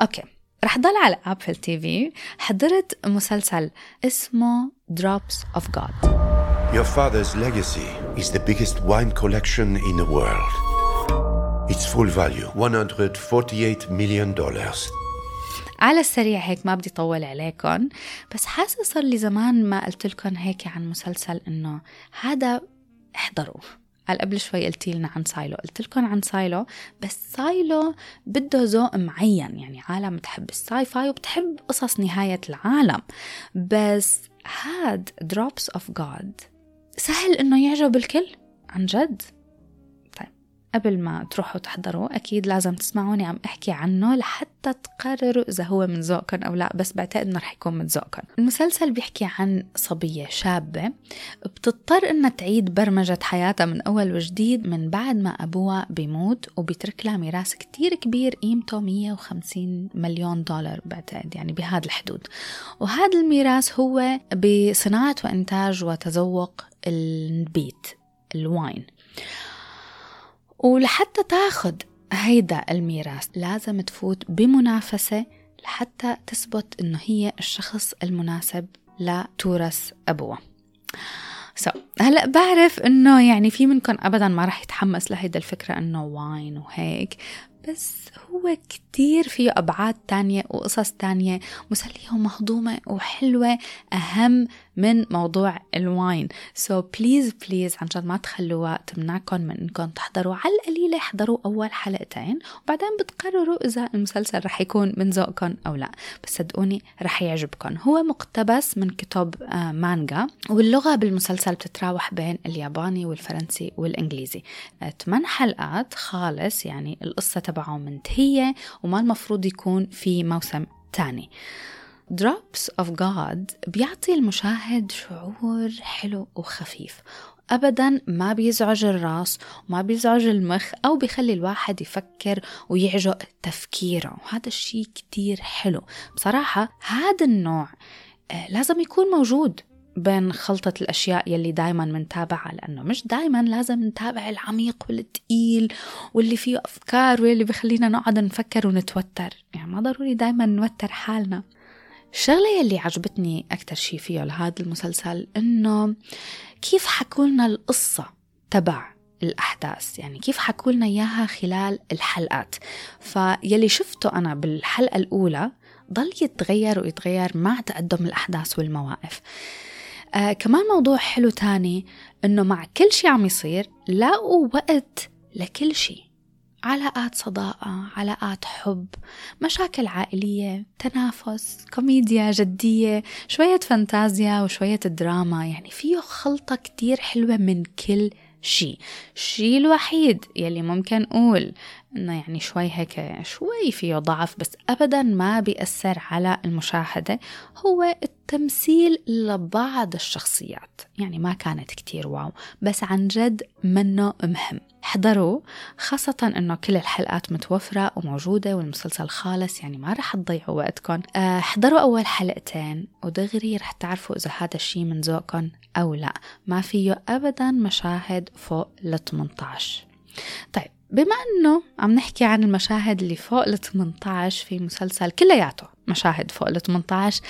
okay رح ضل على Apple TV حضرت مسلسل اسمه Drops of God Your father's legacy is the biggest wine collection in the world. Its full value, 148 million dollars. على السريع هيك ما بدي طول عليكم بس حاسة صار لي زمان ما قلت لكم هيك عن مسلسل إنه هذا احضروا. هلا قبل شوي قلتي لنا عن Silo قلت لكم عن Silo بس Silo بده ذوق معين يعني عالم بتحب ال sci-fi وبتحب قصص نهاية العالم. بس هاد Drops of God سهل إنه يعجب الكل؟ عن جد؟ قبل ما تروحوا تحضروا أكيد لازم تسمعوني عم أحكي عنه لحتى تقرروا إذا هو من ذوقكم أو لا بس بعتقد إنه رح يكون من ذوقكم المسلسل بيحكي عن صبية شابة بتضطر إنها تعيد برمجة حياتها من أول وجديد من بعد ما أبوها بيموت وبيترك لها ميراث كتير كبير قيمته 150 مليون دولار بعتقد يعني بهذا الحدود. وهذا الميراث هو بصناعة وإنتاج وتذوق البيت الواين. ولحتى تاخد هيدا الميراث لازم تفوت بمنافسة لحتى تثبت إنه هي الشخص المناسب بتورث أبوها. so, هلأ بعرف إنه يعني في منكم ابدا ما راح يتحمس لهيدا الفكرة إنه wine وهيك بس هو كتير فيه أبعاد تانية وقصص تانية مسلية ومهضومة وحلوة أهم من موضوع ال wine so please please عن جد ما تخلوها تمنعكم من انكم تحضروا على القليلة احضروا أول حلقتين وبعدين بتقرروا إذا المسلسل رح يكون من ذوقكم أو لا. بس صدقوني رح يعجبكم هو مقتبس من كتب آه مانجا واللغة بالمسلسل بتتراوح بين الياباني والفرنسي والإنجليزي. ثمان حلقات خالص يعني القصة تبعه منتهية وما المفروض يكون في موسم تاني. Drops of God بيعطي المشاهد شعور حلو وخفيف. ابدا ما بيزعج الرأس وما بيزعج المخ أو بيخلي الواحد يفكر ويعجق تفكيره. وهذا الشيء كتير حلو. بصراحة هذا النوع لازم يكون موجود بين خلطة الأشياء يلي دايما منتابعها لأنه مش دايما لازم نتابع العميق والتقيل واللي فيه أفكار واللي بخلينا نقعد نفكر ونتوتر. يعني ما ضروري دايما نوتر حالنا. الشغلة يلي عجبتني أكتر شي فيه لهذا المسلسل إنه كيف حكولنا القصة تبع الأحداث يعني كيف حكوا لنا إياها خلال الحلقات. فيلي شفته أنا بالحلقة الأولى ضل يتغير ويتغير مع تقدم الأحداث والمواقف. آه كمان موضوع حلو تاني إنه مع كل شي عم يصير لاقوا وقت لكل شي. علاقات صداقة علاقات حب مشاكل عائلية تنافس كوميديا جدية شوية فانتازيا وشوية دراما. يعني فيه خلطة كتير حلوة من كل شي. الشي الوحيد يلي ممكن أقول إنه يعني شوي هيك شوي فيه ضعف بس أبدا ما بيأثر على المشاهدة هو التمثيل لبعض الشخصيات. يعني ما كانت كتير واو بس عن جد منه مهم. احضروا خاصة إنه كل الحلقات متوفرة وموجودة والمسلسل خالص يعني ما رح تضيعوا وقتكم احضروا أول حلقتين ودغري رح تعرفوا إذا هذا الشيء من ذوقكم أو لا. ما فيه ابدا مشاهد فوق ال 18 طيب بما إنه عم نحكي عن المشاهد اللي فوق ال 18 في مسلسل كلياته مشاهد فوق ال 18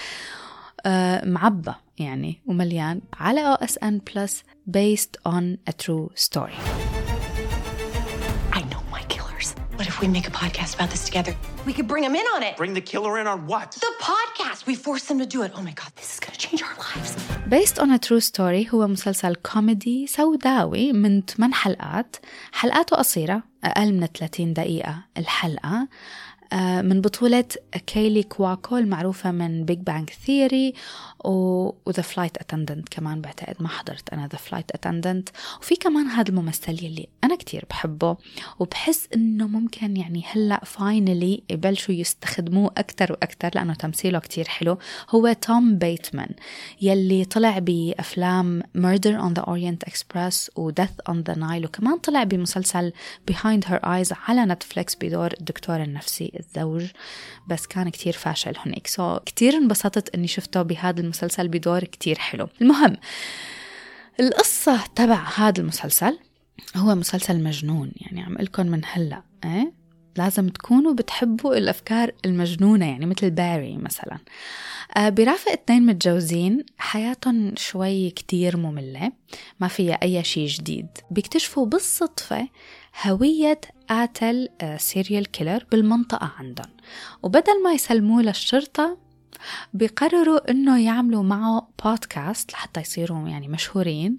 آه معبى يعني ومليان على OSN Plus based on a true story. If we make a podcast about this together? We could bring them in on it. Bring the killer in on what? The podcast. We force them to do it. Oh my God, this is going to change our lives. Based on a True Story هو مسلسل كوميدي سوداوي من 8 حلقات حلقاته قصيرة أقل من 30 دقيقة الحلقة آه، من بطولة كيلي كوكو المعروفة من Big Bang Theory و The Flight Attendant كمان بعتقد ما حضرت أنا The Flight Attendant وفي كمان هذا الممثل يلي أنا كتير بحبه وبحس إنه ممكن يعني هلأ finally يبلشوا يستخدموه أكثر وأكثر لأنه تمثيله كتير حلو. هو توم بيتمان يلي طلع بأفلام Murder on the Orient Express و Death on the Nile وكمان طلع بمسلسل Behind Her Eyes على نتفليكس بدور الدكتور النفسي الزوج بس كان كتير فاشل هناك. so, كتير انبسطت إني شفته بهذا المسلسل بدور كتير حلو. المهم القصة تبع هذا المسلسل هو مسلسل مجنون. يعني عم لكم من هلأ إيه؟ لازم تكونوا بتحبوا الأفكار المجنونة يعني مثل باري مثلا. آه برافق اتنين متجوزين حياتهم شوي كتير مملة ما فيها أي شيء جديد. بيكتشفوا بالصدفة هوية قاتل serial killer بالمنطقة عندهم وبدل ما يسلموه للشرطة بيقرروا إنه يعملوا معه بودكاست لحتى يصيروا يعني مشهورين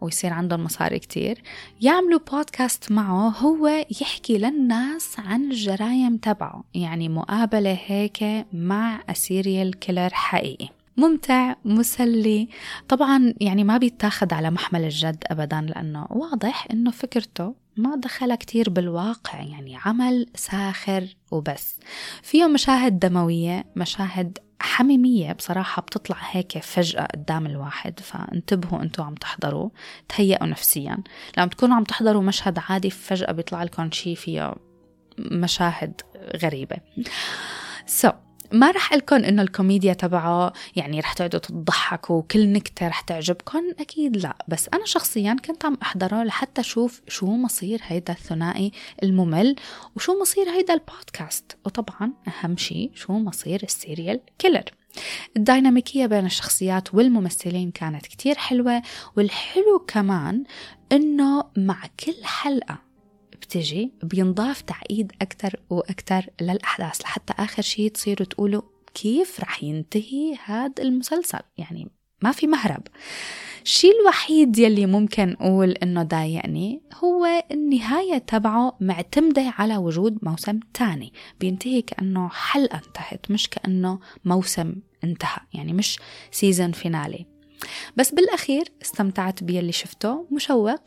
ويصير عندهم مصاري كتير. يعملوا بودكاست معه هو يحكي للناس عن الجرايم تبعه يعني مقابلة هيك مع serial killer حقيقي. ممتع مسلي. طبعا يعني ما بيتاخد على محمل الجد أبدا لأنه واضح أنه فكرته ما دخل كتير بالواقع يعني عمل ساخر وبس. فيه مشاهد دموية مشاهد حميمية بصراحة بتطلع هيك فجأة قدام الواحد فانتبهوا أنتوا عم تحضروا تهيئوا نفسيا. لما تكونوا عم تحضروا مشهد عادي فجأة بيطلع لكم شي فيه مشاهد غريبة. so, ما رح لكم إنه الكوميديا تبعه يعني رح تقعدوا تضحكوا وكل نكتة رح تعجبكم أكيد لا بس أنا شخصيا كنت عم أحضره لحتى أشوف شو مصير هيدا الثنائي الممل وشو مصير هيدا البودكاست. وطبعا أهم شيء شو مصير ال serial killer. الديناميكية بين الشخصيات والممثلين كانت كتير حلوة والحلو كمان إنه مع كل حلقة بتجي بينضاف تعقيد أكتر وأكتر للأحداث لحتى آخر شيء تصيروا تقولوا كيف رح ينتهي هذا المسلسل؟ يعني ما في مهرب. الشيء الوحيد يلي ممكن أقول إنه ضايقني هو النهاية تبعه معتمدة على وجود موسم تاني. بينتهي كأنه حلقة انتهت مش كأنه موسم انتهى يعني مش season finale بس بالأخير استمتعت باللي شفته مشوق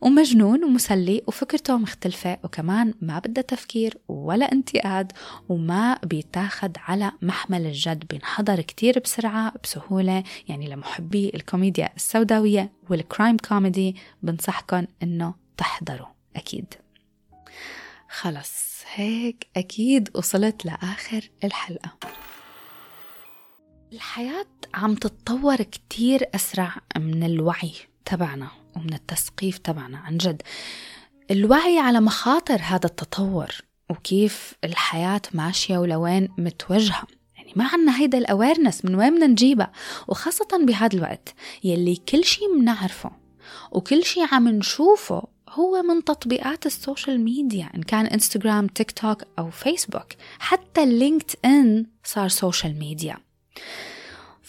ومجنون ومسلي وفكرته مختلفة وكمان ما بدها تفكير ولا انتقاد وما بيتاخد على محمل الجد. بينحضر كتير بسرعة بسهولة يعني لمحبي الكوميديا السوداوية وال crime comedy بنصحكم إنه تحضروا أكيد. خلص هيك أكيد وصلت لآخر الحلقة. الحياة عم تتطور كتير أسرع من الوعي تبعنا ومن التثقيف تبعنا عن جد. الوعي على مخاطر هذا التطور وكيف الحياة ماشية ولوين متوجهة. يعني ما عنا هيدا الأويرنس من وين بدنا نجيبها وخاصة بهذا الوقت يلي كل شي منعرفه وكل شي عم نشوفه هو من تطبيقات ال social media إن كان إنستغرام تيك توك أو فيسبوك حتى لينكد إن صار social media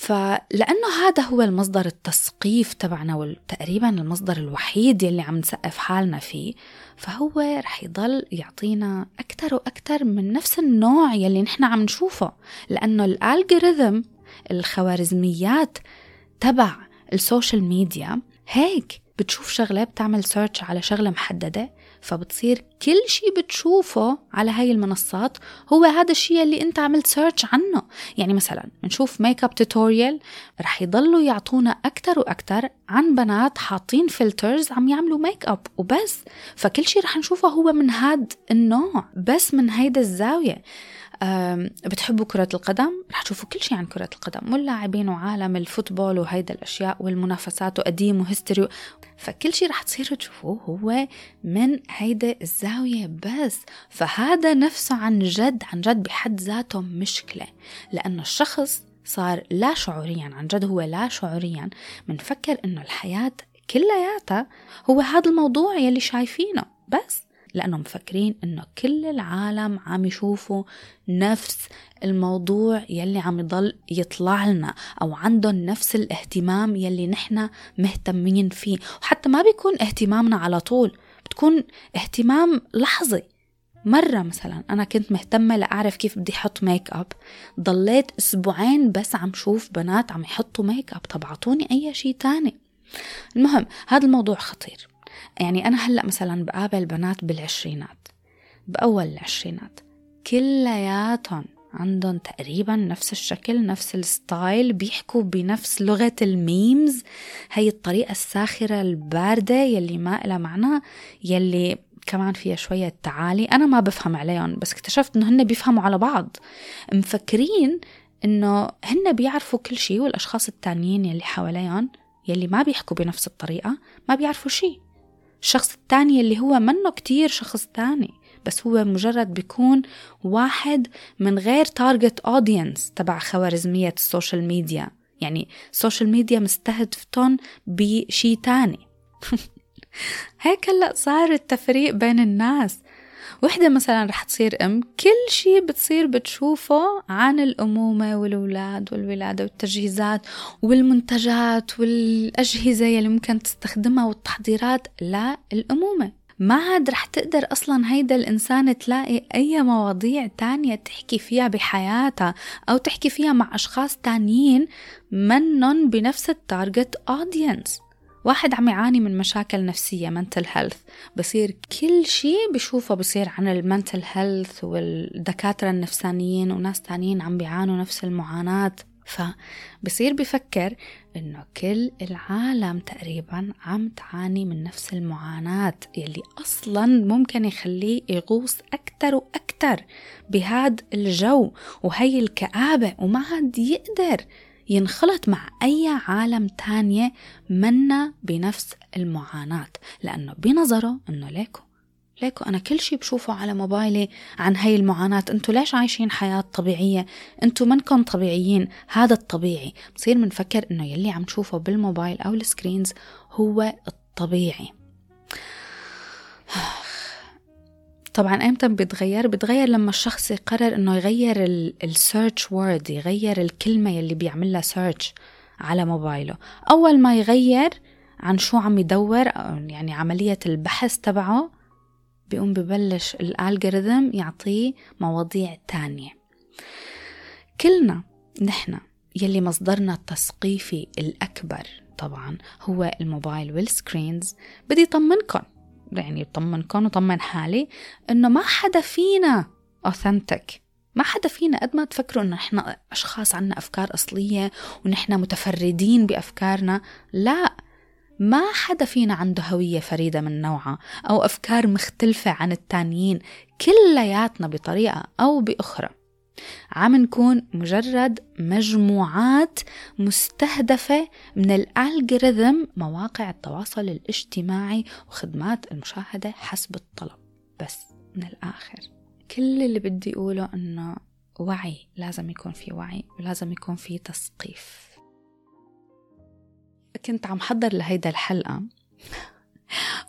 فلأنه هذا هو المصدر التثقيف تبعنا وتقريبا المصدر الوحيد يلي عم نثقف حالنا فيه فهو رح يضل يعطينا أكثر وأكثر من نفس النوع يلي نحن عم نشوفه لأنه ال algorithm الخوارزميات تبع ال social media هيك بتشوف شغلة بتعمل search على شغلة محددة فبتصير كل شيء بتشوفه على هاي المنصات هو هذا الشيء اللي انت عملت search عنه. يعني مثلا بنشوف makeup tutorial رح يضلوا يعطونا أكثر وأكثر عن بنات حاطين filters عم يعملوا ميك اب وبس. فكل شيء رح نشوفه هو من هاد النوع بس من هيدا الزاوية. بتحبوا كرة القدم؟ رح تشوفوا كل شيء عن كرة القدم واللاعبين وعالم الفوتبول وهيدا الأشياء والمنافسات وقديم وهستوري فكل شيء رح تصيروا تشوفوه هو من هيدا الزاوية بس. فهذا نفسه عن جد عن جد بحد ذاته مشكلة لأنه الشخص صار لا شعوريا عن جد هو لا شعوريا منفكر إنه الحياة كلياتها هو هذا الموضوع يلي شايفينه بس. لأنه مفكرين إنه كل العالم عم يشوفوا نفس الموضوع يلي عم يضل يطلع لنا أو عندهم نفس الاهتمام يلي نحن مهتمين فيه. وحتى ما بيكون اهتمامنا على طول بتكون اهتمام لحظي. مرة مثلا أنا كنت مهتمة لأعرف كيف بدي أحط ميك أب ضليت أسبوعين بس عم شوف بنات عم يحطوا ميك أب طب عطوني أي شيء تاني. المهم هذا الموضوع خطير. يعني أنا هلأ مثلا بقابل بنات بالعشرينات بأول العشرينات كلياتهم عندهم تقريبا نفس الشكل نفس ال style بيحكوا بنفس لغة ال memes. هي الطريقة الساخرة الباردة يلي ما إلها معنى يلي كمان فيها شوية تعالي. أنا ما بفهم عليهم بس اكتشفت إنه هن بيفهموا على بعض. مفكرين إنه هن بيعرفوا كل شيء والأشخاص التانيين يلي حواليهم يلي ما بيحكوا بنفس الطريقة ما بيعرفوا شيء الشخص التاني اللي هو منه كتير شخص تاني بس هو مجرد بيكون واحد من غير target audience تبع خوارزمية ال social media يعني ال social media مستهدفتهم بشي تاني. هيك هلا صار التفريق بين الناس. وحدة مثلا رح تصير أم كل شي بتصير بتشوفه عن الأمومة والأولاد والولادة والتجهيزات والمنتجات والأجهزة يلي ممكن تستخدمها والتحضيرات للأمومة. ما عاد رح تقدر أصلا هيدا الإنسان تلاقي أي مواضيع تانية تحكي فيها بحياتها أو تحكي فيها مع أشخاص تانيين منن بنفس ال target audience واحد عم يعاني من مشاكل نفسية mental health. بصير كل شيء بشوفه بصير عن ال mental health والدكاترة النفسانيين وناس تانيين عم بيعانوا نفس المعاناة. فبصير بفكر إنه كل العالم تقريبا عم تعاني من نفس المعاناة يلي أصلا ممكن يخليه يغوص أكتر وأكتر بهاد الجو وهي الكآبة وما عاد يقدر ينخلط مع أي عالم تانية منا بنفس المعاناة. لأنه بنظره أنه ليكو. ليكو أنا كل شي بشوفه على موبايلي عن هاي المعاناة. أنتوا ليش عايشين حياة طبيعية؟ أنتوا منكم طبيعيين؟ هذا الطبيعي. بصير منفكر أنه يلي عم تشوفه بالموبايل أو ال screens هو الطبيعي. طبعا ايمتى بيتغير بيتغير لما الشخص يقرر إنه يغير ال search word يغير الكلمة يلي بيعملها search على موبايله. أول ما يغير عن شو عم يدور يعني عملية البحث تبعه بيقوم ببلش ال algorithm يعطيه مواضيع تانية. كلنا نحن يلي مصدرنا التثقيفي الأكبر طبعا هو الموبايل وال screens بدي طمنكم يعني طمنكم وطمن حالي إنه ما حدا فينا authentic ما حدا فينا قد ما تفكروا إنه إحنا أشخاص عنا أفكار أصلية ونحن متفردين بأفكارنا لا. ما حدا فينا عنده هوية فريدة من نوعها أو أفكار مختلفة عن التانيين كلياتنا بطريقة أو بأخرى. عم نكون مجرد مجموعات مستهدفة من الالجوريثم مواقع التواصل الاجتماعي وخدمات المشاهدة حسب الطلب. بس من الآخر كل اللي بدي أقوله أنه وعي لازم يكون في وعي ولازم يكون في تثقيف. كنت عم حضر لهيدا الحلقة.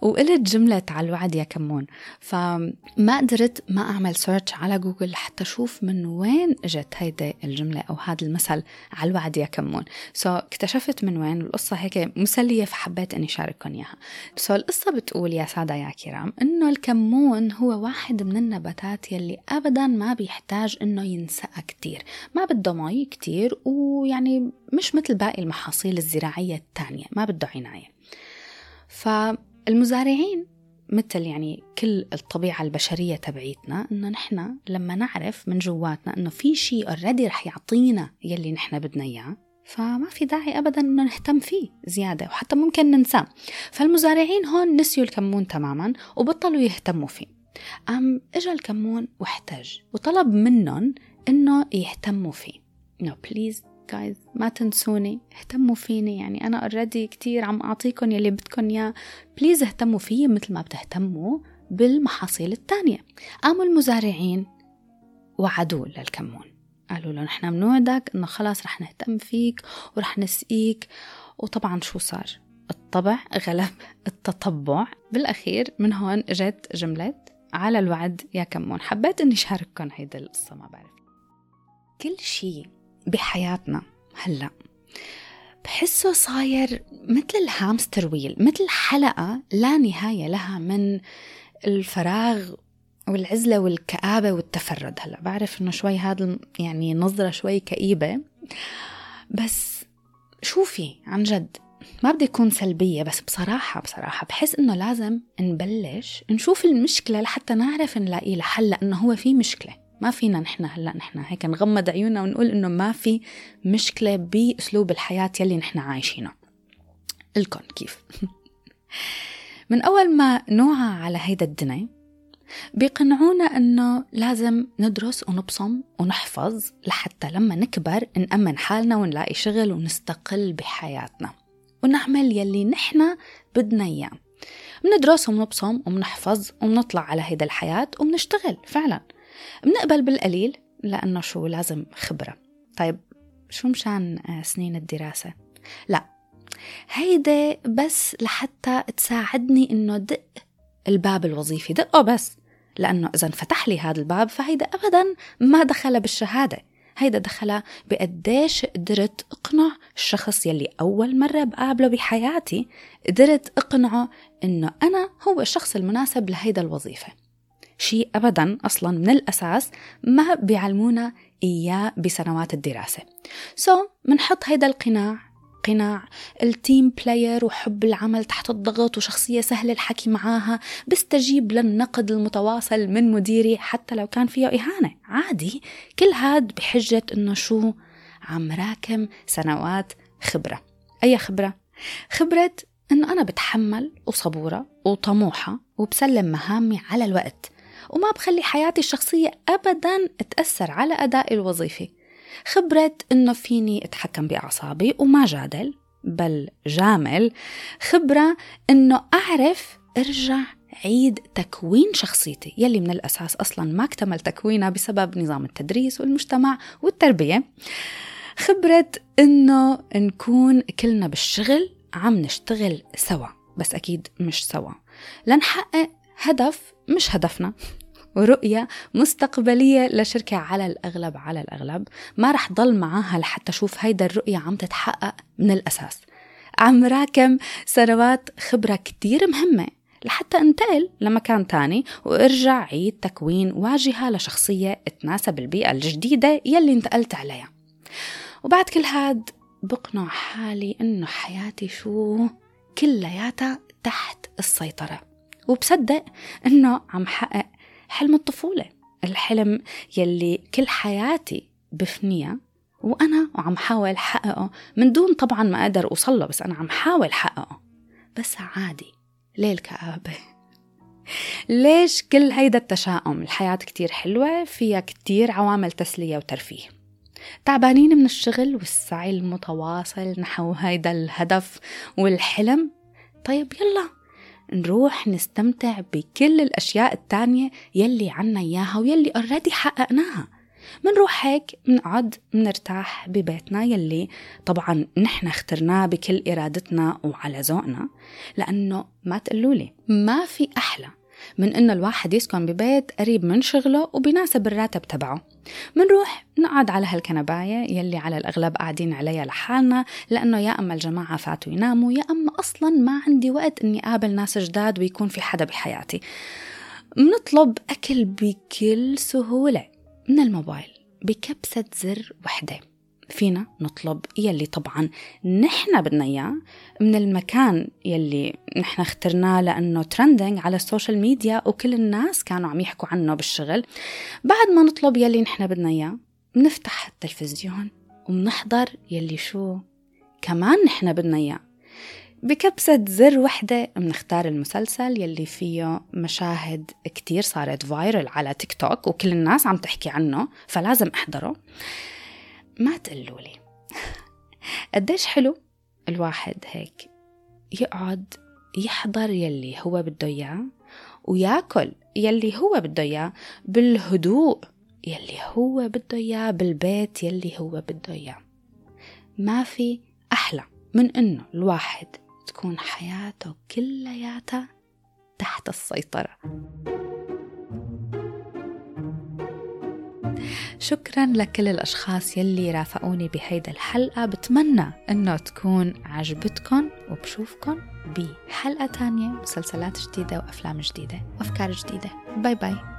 وقلت جملة على الوعد يا كمون. فما قدرت ما أعمل search على جوجل لحتى أشوف من وين إجت هيدي الجملة أو هذا المثل على الوعد يا كمون. so, اكتشفت من وين القصة هيك مسلية فحبيت أني شارككم إياها. so, القصة بتقول يا سادة يا كرام إنه الكمون هو واحد من النباتات يلي أبدا ما بيحتاج إنه ينسقى كتير. ما بده مي كتير ويعني مش مثل باقي المحاصيل الزراعية التانية ما بده عناية. ف المزارعين مثل يعني كل الطبيعة البشرية تبعيتنا إنه نحن لما نعرف من جواتنا إنه في شيء اوريدي رح يعطينا يلي نحن بدنا إياه فما في داعي أبدا إنه نهتم فيه زيادة وحتى ممكن ننساه. فالمزارعين هون نسيوا الكمون تماما وبطلوا يهتموا فيه. أم إجا الكمون واحتاج وطلب منهم إنه يهتموا فيه. no please guys ما تنسوني اهتموا فيني. يعني أنا already كتير عم أعطيكم يلي بدكم إياه. please اهتموا فيي مثل ما بتهتموا بالمحاصيل التانية. قاموا المزارعين وعدوه للكمون. قالوا له نحن بنوعدك إنه خلاص رح نهتم فيك ورح نسقيك. وطبعا شو صار؟ الطبع غلب التطبع. بالأخير من هون اجت جملة على الوعد يا كمون. حبيت إني شارككم هيدا القصة ما بعرف. كل شيء بحياتنا هلا. بحسه صاير مثل الهامستر ويل مثل حلقة لا نهاية لها من الفراغ والعزلة والكآبة والتفرد. هلا بعرف إنه شوي هذا يعني نظرة شوي كئيبة. بس شوفي عن جد؟ ما بدي أكون سلبية بس بصراحة بصراحة بحس إنه لازم نبلش نشوف المشكلة لحتى نعرف نلاقي لها حل لأنه هو في مشكلة. ما فينا نحن هلا نحن هيك نغمض عيوننا ونقول إنه ما في مشكلة بأسلوب الحياة يلي نحن عايشينه. الكم كيف؟ من أول ما نوعى على هيدا الدنيا بيقنعونا إنه لازم ندرس ونبصم ونحفظ لحتى لما نكبر نأمن حالنا ونلاقي شغل ونستقل بحياتنا. ونعمل يلي نحن بدنا إياه. بندرس وبنبصم وبنحفظ وبنطلع على هيدا الحياة وبنشتغل فعلا. بنقبل بالقليل لأنه شو لازم خبرة. طيب شو مشان سنين الدراسة؟ لا هيدا بس لحتى تساعدني إنه دق الباب الوظيفي. دقه بس لأنه إذا انفتح لي هذا الباب فهيدا أبدا ما دخل بالشهادة. هيدا دخل بقديش قدرت أقنع الشخص يلي أول مرة بقابله بحياتي قدرت أقنعه إنه أنا هو الشخص المناسب لهيدا الوظيفة. شيء أبدا أصلا من الأساس ما بيعلمونا إياه بسنوات الدراسة. so, منحط هيدا القناع قناع ال team player وحب العمل تحت الضغط وشخصية سهل الحكي معاها بستجيب للنقد المتواصل من مديري حتى لو كان فيه إهانة. عادي كل هاد بحجة إنه شو عم راكم سنوات خبرة. أي خبرة؟ خبرة إنه أنا بتحمل وصبورة وطموحة وبسلم مهامي على الوقت. وما بخلي حياتي الشخصية أبدا تأثر على أدائي الوظيفي خبرة إنه فيني أتحكم بأعصابي وما جادل بل جامل. خبرة إنه أعرف أرجع عيد تكوين شخصيتي يلي من الأساس أصلا ما اكتمل تكوينها بسبب نظام التدريس والمجتمع والتربية. خبرة إنه نكون كلنا بالشغل عم نشتغل سوا بس أكيد مش سوا. لنحقق هدف مش هدفنا. ورؤية مستقبلية لشركة على الأغلب على الأغلب. ما رح ضل معاها لحتى أشوف هيدا الرؤية عم تتحقق من الأساس. عم راكم سنوات خبرة كتير مهمة لحتى أنتقل لمكان تاني وأرجع عيد تكوين واجهة لشخصية تناسب البيئة الجديدة يلي انتقلت عليها. وبعد كل هاد بقنع حالي إنه حياتي شو كلياتها تحت السيطرة. وبصدق إنه عم حقق حلم الطفولة الحلم يلي كل حياتي بفنيها وأنا وعم حاول حققه من دون طبعا ما أقدر أوصله بس أنا عم حاول حققه بس عادي ليه الكآبة؟ ليش كل هيدا التشاؤم؟ الحياة كتير حلوة فيها كتير عوامل تسلية وترفيه تعبانين من الشغل والسعي المتواصل نحو هيدا الهدف والحلم طيب يلا نروح نستمتع بكل الأشياء التانية يلي عنا إياها ويلي اوريدي حققناها. منروح هيك منقعد منرتاح ببيتنا يلي طبعا نحن اخترناه بكل إرادتنا وعلى ذوقنا لأنه ما تقولولي ما في أحلى من إنه الواحد يسكن ببيت قريب من شغله وبيناسب الراتب تبعه. منروح نقعد على هالكنباية يلي على الأغلب قاعدين عليها لحالنا لأنه يا أما الجماعة فاتوا يناموا يا أما أصلا ما عندي وقت إني أقابل ناس جداد ويكون في حدا بحياتي. منطلب أكل بكل سهولة من الموبايل بكبسة زر وحدة. فينا نطلب يلي طبعا نحن بدنا إياه من المكان يلي نحن اخترناه لأنه trending على ال social media وكل الناس كانوا عم يحكوا عنه بالشغل. بعد ما نطلب يلي نحن بدنا إياه بنفتح التلفزيون وبنحضر يلي شو كمان نحن بدنا إياه. بكبسة زر وحدة بنختار المسلسل يلي فيه مشاهد كتير صارت فايرل على تيك توك وكل الناس عم تحكي عنه فلازم أحضره. ما تقولوا لي. قديش حلو الواحد هيك يقعد يحضر يلي هو بده إياه وياكل يلي هو بده إياه بالهدوء يلي هو بده إياه بالبيت يلي هو بده إياه. ما في أحلى من إنه الواحد تكون حياته كلياتها تحت السيطرة. شكرا لكل الأشخاص يلي رافقوني بهيدا الحلقة. بتمنى أنه تكون عجبتكم وبشوفكم بحلقة تانية مسلسلات جديدة وأفلام جديدة وأفكار جديدة. باي باي.